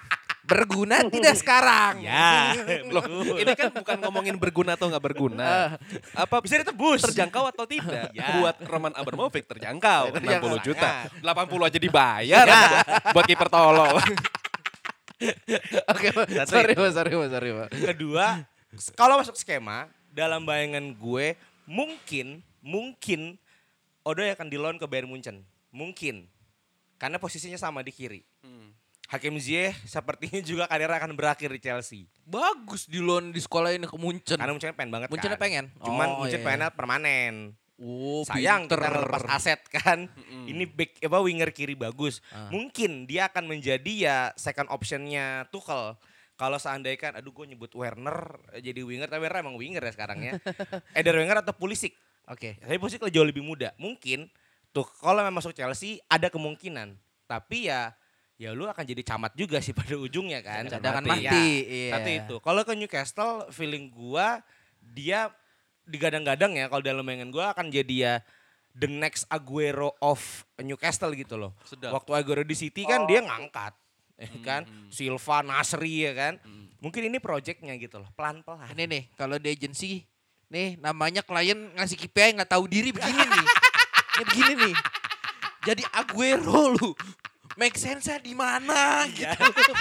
Berguna tidak sekarang. Ya. Loh, ini kan bukan ngomongin berguna atau nggak berguna. Apa Bisa ditebus. terjangkau atau tidak? Ya. Buat Roman Abramovich terjangkau, Terjangkau. 60 juta. 80 aja dibayar buat, buat kiper tolol. Oke, sorry, Pak, sorry, Pak, sorry, Pak. Kedua, kalau masuk skema, dalam bayangan gue, mungkin, mungkin Odoi akan di loan ke Bayern Munchen. Mungkin. Karena posisinya sama di kiri. Hakim Ziyech sepertinya juga karirnya akan berakhir di Chelsea. Bagus di loan di sekolah ini ke Munchen. Karena Munchen pengen banget Munchen kan. pengen? Cuman Oh, Munchen iya. pengennya permanen. Oh, Sayang pinter. kita ngelepas aset kan. Ini back apa winger kiri bagus. Ah. Mungkin dia akan menjadi ya second optionnya Tuchel. Kalau seandainya kan, aduh gue nyebut Werner jadi winger, tapi Werner emang winger ya sekarang ya. Eder Wenger atau Pulisic. Oke. Tapi Pulisic jauh lebih muda. Mungkin tuh kalau memang masuk Chelsea ada kemungkinan. Tapi ya ya lu akan jadi camat juga sih pada ujungnya kan. Cadangan Tapi mati, ya, iya. Satu itu. Kalau ke Newcastle feeling gua dia digadang-gadang ya kalau dalam bayangan gua akan jadi ya the next Aguero of Newcastle gitu loh. Sedap. Waktu Aguero di City kan dia ngangkat. Ya kan? Silva, Nasri ya kan. Mungkin ini projectnya gitu loh, pelan-pelan. Ini nih, kalau di agency, nih namanya klien ngasih KPI nggak tahu diri begini nih. Ini begini nih. Jadi Aguero lu. Make sense di mana Iya. gitu.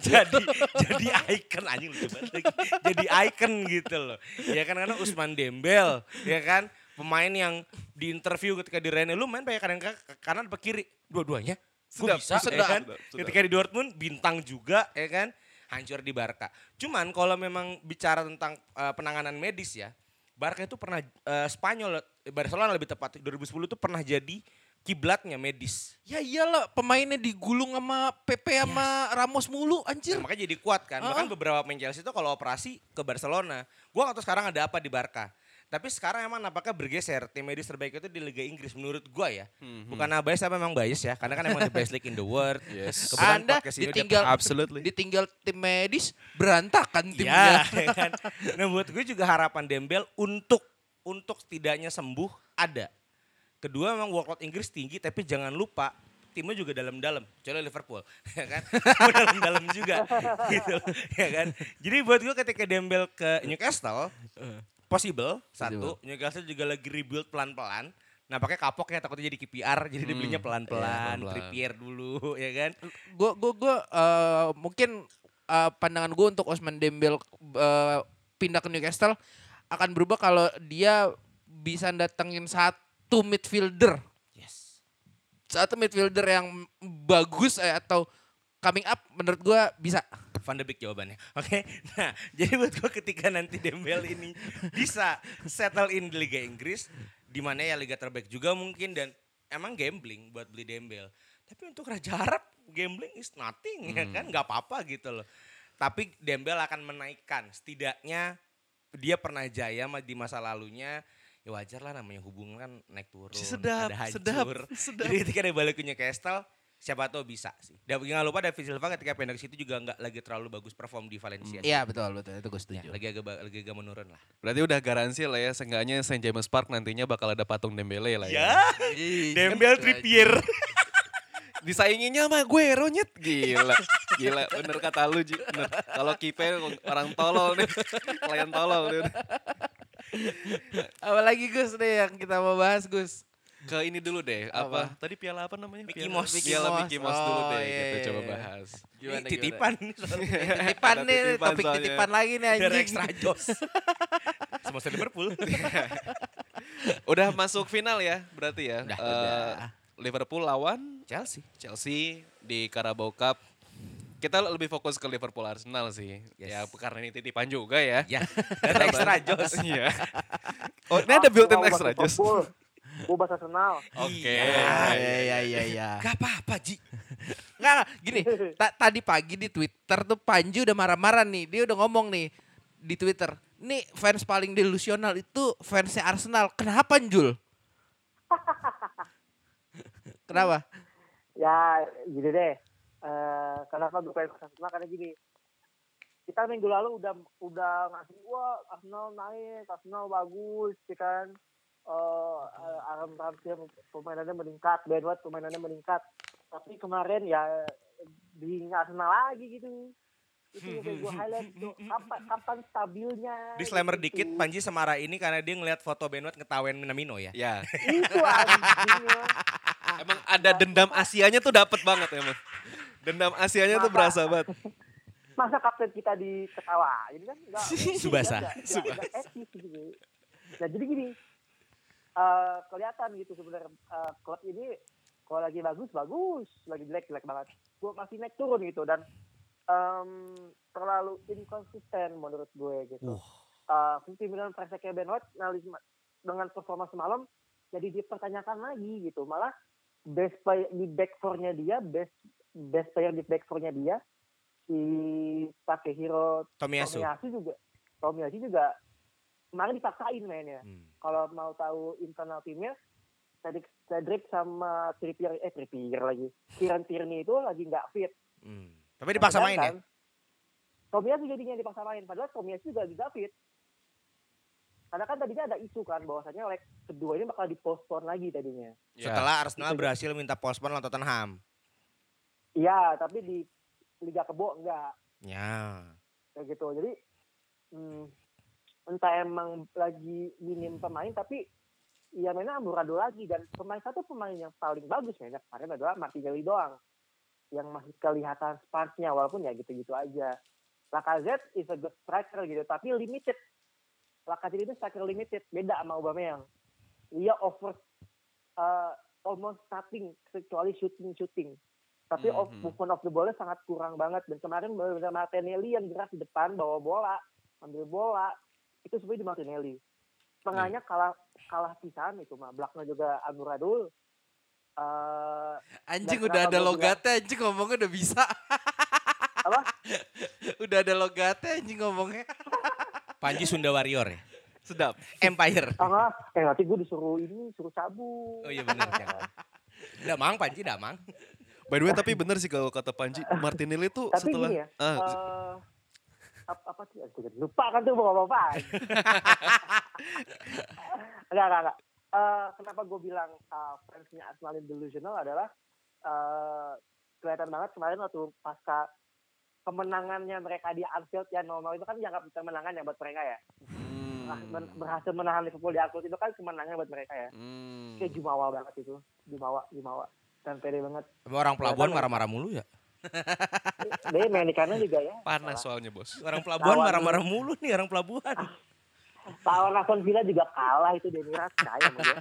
jadi jadi icon anjing lucu banget lagi. Jadi icon gitu loh. Ya kan karena Usman Dembel, ya kan pemain yang di interview ketika di Rennes lu main banyak kanan ke kanan apa kiri dua-duanya. Sedap, bisa sedap, ya kan. sedap, sedap. Ketika di Dortmund bintang juga ya kan. Hancur di Barca. Cuman kalau memang bicara tentang eh, penanganan medis ya. Barca itu pernah eh, Spanyol Barcelona lebih tepat 2010 itu pernah jadi kiblatnya medis. Ya iyalah pemainnya digulung sama Pepe sama Ramos mulu anjir. Nah, makanya jadi kuat kan. Bahkan beberapa pemain Chelsea itu kalau operasi ke Barcelona. Gua nggak tahu sekarang ada apa di Barca. Tapi sekarang emang nampaknya bergeser. Tim medis terbaik itu di Liga Inggris menurut gua ya. Bukan bias tapi memang bias ya. Karena kan emang the best league in the world. Yes. Kebetulan Anda podcast ini udah ditinggal Absolutely. ditinggal tim medis berantakan Iya, timnya. ya kan. Nah buat gue juga harapan Dembel untuk untuk setidaknya sembuh ada. Kedua memang workload Inggris tinggi tapi jangan lupa timnya juga dalam-dalam. Kecuali Liverpool, ya kan? Dalam-dalam juga, gitu, ya kan? Jadi buat gue ketika Dembel ke Newcastle, possible satu, Newcastle juga lagi rebuild pelan-pelan. Nah pakai kapoknya takutnya jadi KPR, jadi dibelinya pelan-pelan. Trippier dulu, ya kan? gue gue gue eh, mungkin eh, pandangan gue untuk Osman Dembel eh, pindah ke Newcastle akan berubah kalau dia bisa datengin satu midfielder Yes. satu midfielder yang bagus eh, atau coming up menurut gue bisa Van de Beek jawabannya. Oke. Nah, jadi buat gue ketika nanti Dembel ini bisa settle in di Liga Inggris di mana ya liga terbaik juga mungkin dan emang gambling buat beli Dembel. Tapi untuk Raja Arab gambling is nothing ya kan nggak apa-apa gitu loh. Tapi Dembel akan menaikkan setidaknya dia pernah jaya di masa lalunya ya wajar lah namanya hubungan kan naik turun Sedap, ada hancur. sedap, sedap. Jadi ketika dia balik ke Newcastle siapa tahu bisa sih. Dan jangan lupa David Silva ketika pindah ke situ juga nggak lagi terlalu bagus perform di Valencia. iya betul betul itu gue Ya, setuju lagi agak lagi agak menurun lah. Berarti udah garansi lah ya, seenggaknya St. James Park nantinya bakal ada patung Dembele lah ya. Ya, Dembel Trippier. Disainginya sama gue Ronyet. Gila. Gila, bener kata lu. Bener. Kalau Kipe orang tolol nih. Klien tolol nih. Apalagi Gus deh yang kita mau bahas Gus Ke ini dulu deh, apa? Tadi piala apa namanya? Mickey Piala- Mouse. Piala Mickey Mickey Mouse. Dulu Oh, deh, iya, kita iya, coba iya. bahas. Gimana, Ini titipan nih soalnya. titipan nih titipan topik soalnya. titipan lagi nih Dari anjing extra jos. Semua Liverpool. Udah masuk final ya, berarti ya. Udah, Eh, udah. Liverpool lawan Chelsea. Chelsea di Carabao Cup. Kita lebih fokus ke Liverpool Arsenal sih. Yes. Ya karena ini titipan juga ya. Ya, dari extra jos. Iya. Oh, ini ada built-in extra. Liverpool. Gue bahas Arsenal. Oke. ya ya ya ya Gak apa-apa Ji. Nggak, nggak, gini, ta- tadi pagi di Twitter tuh Panji udah marah-marah nih. Dia udah ngomong nih di Twitter. Nih fans paling delusional itu fansnya Arsenal. Kenapa Jul? Kenapa? Ya gini deh. Eh kenapa gue pengen bahas Arsenal? Karena gini. Kita minggu lalu udah udah ngasih wah Arsenal naik, Arsenal bagus, ya kan. Eh Aram Ramsey pemainannya meningkat, Ben White pemainannya meningkat. Tapi kemarin ya di Arsenal lagi gitu. Itu yang kayak gue highlight tuh. Kapan, kapan stabilnya? Disclaimer gitu. dikit, Panji semarah ini karena dia ngeliat foto Ben White ngetawain Minamino ya. Ya, Itu anjingnya. emang ada dendam Asianya tuh dapet banget emang. Dendam Asianya tuh berasa banget. masa kapten kita diketawa ini kan enggak Subasa. enggak, enggak etis gitu nah jadi gini eh kelihatan gitu sebenarnya eh, klub ini kalau lagi bagus bagus lagi jelek jelek banget gue masih naik turun gitu dan em, terlalu inkonsisten menurut gue gitu. Uh, 50 million price-nya Ben White nah, dengan performa semalam jadi dipertanyakan lagi gitu. Malah best player di back four-nya dia, best best player di back four-nya dia si Takehiro Tomiyasu. Tomiyasu juga Tomiyasu juga kemarin dipaksain mainnya. Hmm. Kalau mau tahu internal timnya Cedric, Cedric sama Trippier eh Trippier lagi. Kieran Tierney itu lagi nggak fit. Hmm. Tapi dipaksa main ya? Sedangkan Tomiyasu jadinya dipaksa main padahal Tomiyasu juga lagi nggak fit. Karena kan tadinya ada isu kan bahwasanya leg kedua ini bakal dipospon lagi tadinya. Ya. Setelah Arsenal Itu- berhasil minta postpone lawan Tottenham. Iya, tapi di Liga Kebo enggak Ya. kayak gitu. Jadi hmm, entah emang lagi minim pemain tapi ya mainnya amburadul lagi dan pemain satu pemain yang paling bagus mainnya kemarin adalah Martinelli doang yang masih kelihatan sparknya walaupun ya gitu-gitu aja. Lacazette is a good striker gitu tapi limited. Lacazette itu striker limited beda sama Aubameyang. Dia over uh, almost starting kecuali shooting shooting. Tapi off Mhm. movement of the ball sangat kurang banget dan kemarin benar-benar Martinelli yang gerak di depan bawa bola, ambil bola itu sebenarnya di Martinelli. Tengahnya kalah kalah pisan itu mah. Belakangnya juga Anuradul. Eh Anjing udah ada logatnya anjing ngomongnya udah bisa. apa? udah ada logatnya anjing ngomongnya. Panji Sunda Warrior ya? Sedap. Empire. Enggak. eh nanti gue disuruh ini, suruh cabut. Oh iya benar. Damang Panji Damang. By the way tapi bener sih kalau kata Panji Martinelli tuh Tapi setelah ya, ah, eh, apa, sih? Lupa kan tuh mau ngomong apa. enggak, enggak, enggak. Eh, kenapa gue bilang uh, fansnya Arsenal ini delusional adalah eh kelihatan banget kemarin waktu pasca kemenangannya mereka di Anfield ya 0 itu kan dianggap kemenangan ya buat mereka ya. Nah, hmm, men- berhasil menahan Liverpool di Anfield itu kan kemenangan buat mereka ya. hmm. Kayak jumawa banget itu. Jumawa, jumawa. Dan pede banget. Tapi orang pelabuhan marah-marah mulu ya? Dia main di kanan juga ya. Panas soalnya bos. Orang pelabuhan marah-marah mulu nih orang pelabuhan. Lawan Aston Villa juga kalah itu Demiras percaya sama dia.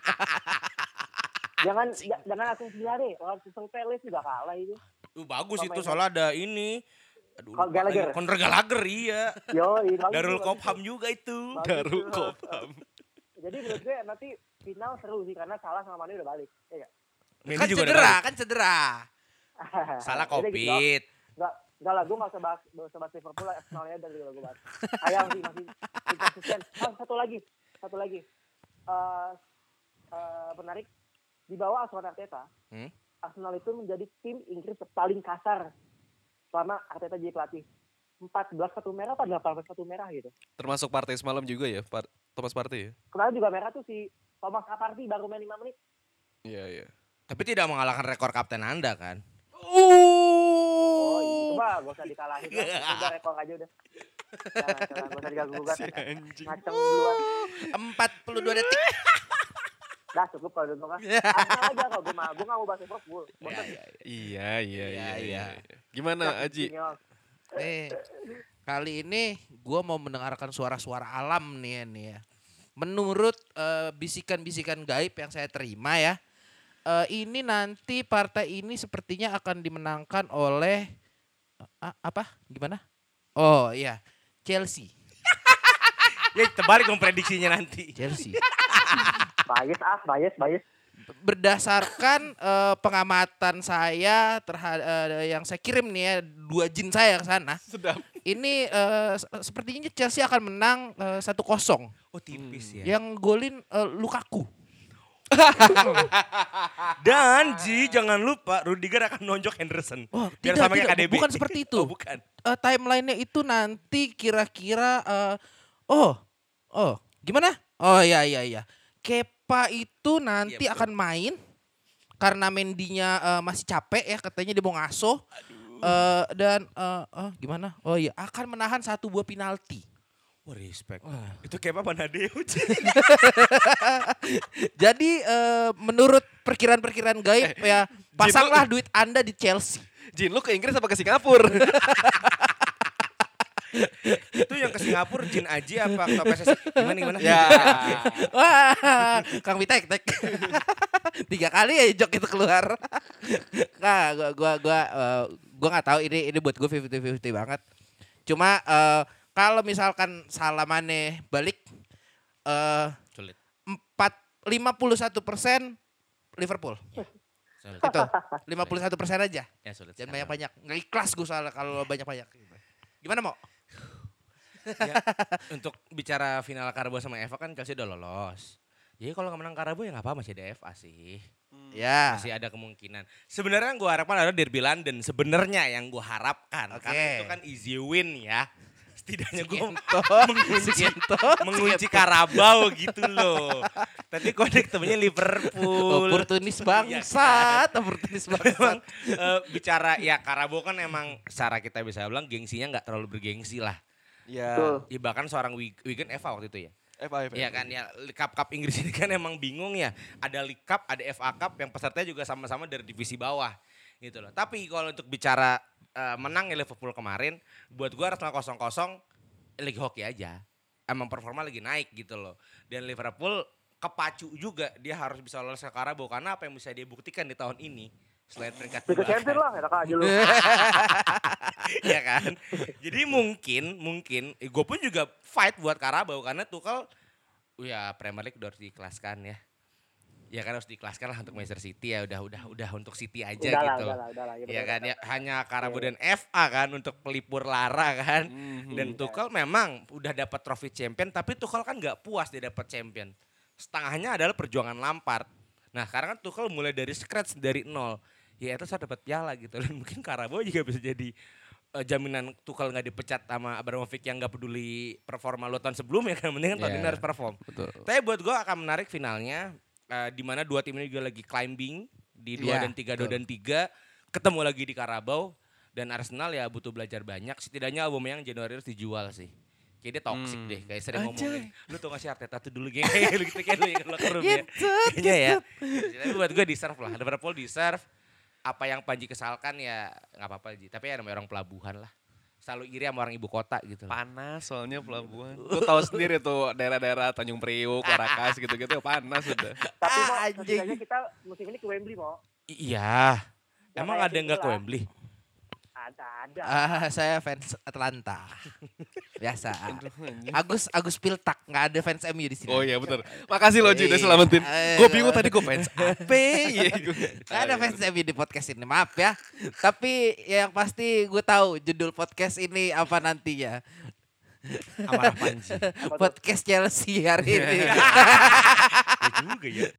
jangan ja- jangan Aston Villa deh, lawan Crystal Palace juga kalah itu. Uh, bagus Pemain- itu soalnya ada ini. Aduh, Gallagher. lagi. Conor Gallagher iya. Yo, Darul Kopham juga itu. Darul. Kopham. Jadi menurut gue nanti final seru sih karena salah sama Mane udah balik. Iya Mendy kan juga cedera, kan cedera. Salah covid. Enggak, enggak lah, gue gak usah bahas, gak usah bahas Liverpool lah, Arsenalnya dari gue bahas. Ayang sih masih inconsistent. Ah, satu lagi, satu lagi. Eh eh, menarik, di bawah Asuhan Arteta, Hmm? Arsenal itu menjadi tim Inggris paling kasar selama Arteta jadi pelatih. 14 satu merah apa 18 satu merah gitu. Termasuk partai semalam juga ya, Par Thomas Partey ya. Kemarin juga merah tuh si Thomas Aparti baru main 5 menit. Iya iya. Tapi tidak mengalahkan rekor kapten Anda kan? Oh, itu mah gak usah dikalahin lah. Udah rekor aja udah. Jangan, jangan, gak usah diganggu-gugat. anjing. Ngaceng duluan. 42 detik. Dah cukup kalau gitu kan. Arsenal aja kalau gue mah. Gue gak mau bahas Liverpool. Bosan. Iya iya iya Iya, iya. iya. Gimana Aji? Nih, kali ini gua mau mendengarkan suara-suara alam nih ya, nih ya. Menurut eh, bisikan-bisikan gaib yang saya terima ya, eh, ini nanti partai ini sepertinya akan dimenangkan oleh ah, apa? Gimana? Oh iya, Chelsea. Ya terbalik dong prediksinya nanti. Chelsea. Bias ah, bias, bias. Berdasarkan eh, pengamatan saya terhadap yang saya kirim nih ya, dua jin saya ke sana. Sedap. Ini eh, se- sepertinya Chelsea akan menang eh, 1-0. Oh tipis ya. Yang golin eh, Lukaku. Dan Ji jangan lupa Rudiger akan nonjok Henderson. Oh, Biar tidak, sama kayak tidak. KDB. Bukan seperti itu. Oh, bukan. Eh, timelinenya itu nanti kira-kira eh, oh oh gimana? Oh iya iya iya. Kepa itu nanti betul. akan main karena Mendinya eh, masih capek ya katanya dia mau ngaso. Eh, dan eh, eh, gimana? Oh iya akan menahan satu buah penalti. Wah respect. Itu kayak apa Nadeo? Jadi eh, menurut perkiraan-perkiraan gaib ya pasanglah duit Anda di Chelsea. Jin lu ke Inggris apa ke Singapura? itu yang ke Singapura Jin Aji apa ke PSSI? Gimana gimana? ya. Wah, Kang Mitek tek. Tiga kali ya jok itu keluar. Nah, gua gua gua eh, gue nggak tahu ini ini buat gue 50-50 banget. Cuma eh, kalau misalkan salah Mane balik eh Sulit. empat lima puluh satu persen Liverpool. Sulit. Itu 51 persen aja. Ya sulit. Jangan banyak-banyak. Nggak ikhlas gue soalnya kalau banyak-banyak. Gimana mau? Ya, untuk bicara final Karabo sama Eva kan Chelsea udah lolos. Jadi kalau nggak menang Karabo ya nggak apa masih ada FA sih. Ya. Masih ada kemungkinan. Sebenarnya yang gue harapkan adalah Derby London. Sebenarnya yang gue harapkan. Oke. Karena itu kan easy win ya. Setidaknya gue mengunci, mengunci Karabau gitu loh. Tapi kok ketemunya Liverpool. Oportunis Iya bangsat, oportunis Memang bangsat. eh, bicara ya Karabo kan emang secara kita bisa bilang gengsinya nggak terlalu bergengsi lah. Ya. Ya, bahkan seorang Wig- Wigan Eva waktu itu ya. FA, FA. Iya kan ya Cup Cup Inggris ini kan emang bingung ya. Ada League Cup, ada FA Cup yang pesertanya juga sama-sama dari divisi bawah gitu loh. Tapi kalau untuk bicara eh, menang ya Liverpool kemarin, buat gua Arsenal kosong kosong lagi hoki aja. Emang performa lagi naik gitu loh. Dan Liverpool kepacu juga dia harus bisa lolos ke Karabo karena apa yang bisa dia buktikan di tahun ini selain peringkat Liga lah, enak aja lu. ya kan. Jadi mungkin mungkin eh, gue pun juga fight buat Karabau karena Tuchel ya Premier League udah harus diikhlaskan ya. Ya kan harus diikhlaskan lah untuk Manchester City ya udah udah udah untuk City aja Udah lah, gitu. udah lah, udah lah. Ya betul, kan ya hanya Karabau dan FA kan untuk pelipur lara kan. Mhm. Dan Tuchel memang udah dapat trofi champion tapi Tuchel kan nggak puas dia dapat champion. Setengahnya adalah perjuangan Lampard. Nah, sekarang kan Tuchel mulai dari scratch dari nol. Ya itu saya dapat piala gitu dan mungkin Karabau juga bisa jadi eh, jaminan Tuchel nggak dipecat sama Abramovich yang nggak peduli performa lo tahun sebelumnya kan mending kan tahun Iya. ini harus perform. Betul. Tapi buat gue akan menarik finalnya eh, di mana dua tim ini juga lagi climbing di dua Iya, dan tiga dua dan tiga ketemu lagi di Karabau dan Arsenal ya butuh belajar banyak setidaknya Aubameyang Januari harus dijual sih. Kayak dia toxic Hmm. deh, kayak sering Anjay. ngomongin. Lu tau gak sih Arteta tuh dulu geng, lu gitu kayak lu yang locker room ya. Kayaknya ya. Tapi buat gue deserve lah, Liverpool deserve. Apa yang Panji kesalkan ya nggak apa-apa Ji. Tapi ya namanya orang pelabuhan lah. Selalu iri sama orang ibu kota gitu. Panas soalnya pelabuhan. Lu tahu sendiri tuh daerah-daerah Tanjung Priuk, Warakas gitu-gitu panas udah. Tapi Ah, mau anjing. kita musim ini ke Wembley mau. Iya. Ya, Emang ada yang nggak ke. Wembley? Ada, ada. Ah, saya fans Atlanta. Biasa. Agus Agus Piltak, nggak ada fans MU di sini. Oh iya bener. Makasih loh Ji udah Iya. selamatin. Eh, Gue bingung tadi gue fans apa ya. Nggak ada fans MU di podcast ini, maaf ya. Tapi yang pasti gue tahu judul podcast ini apa nantinya. Amarah Panji. Podcast Chelsea hari ini. Ya juga ya.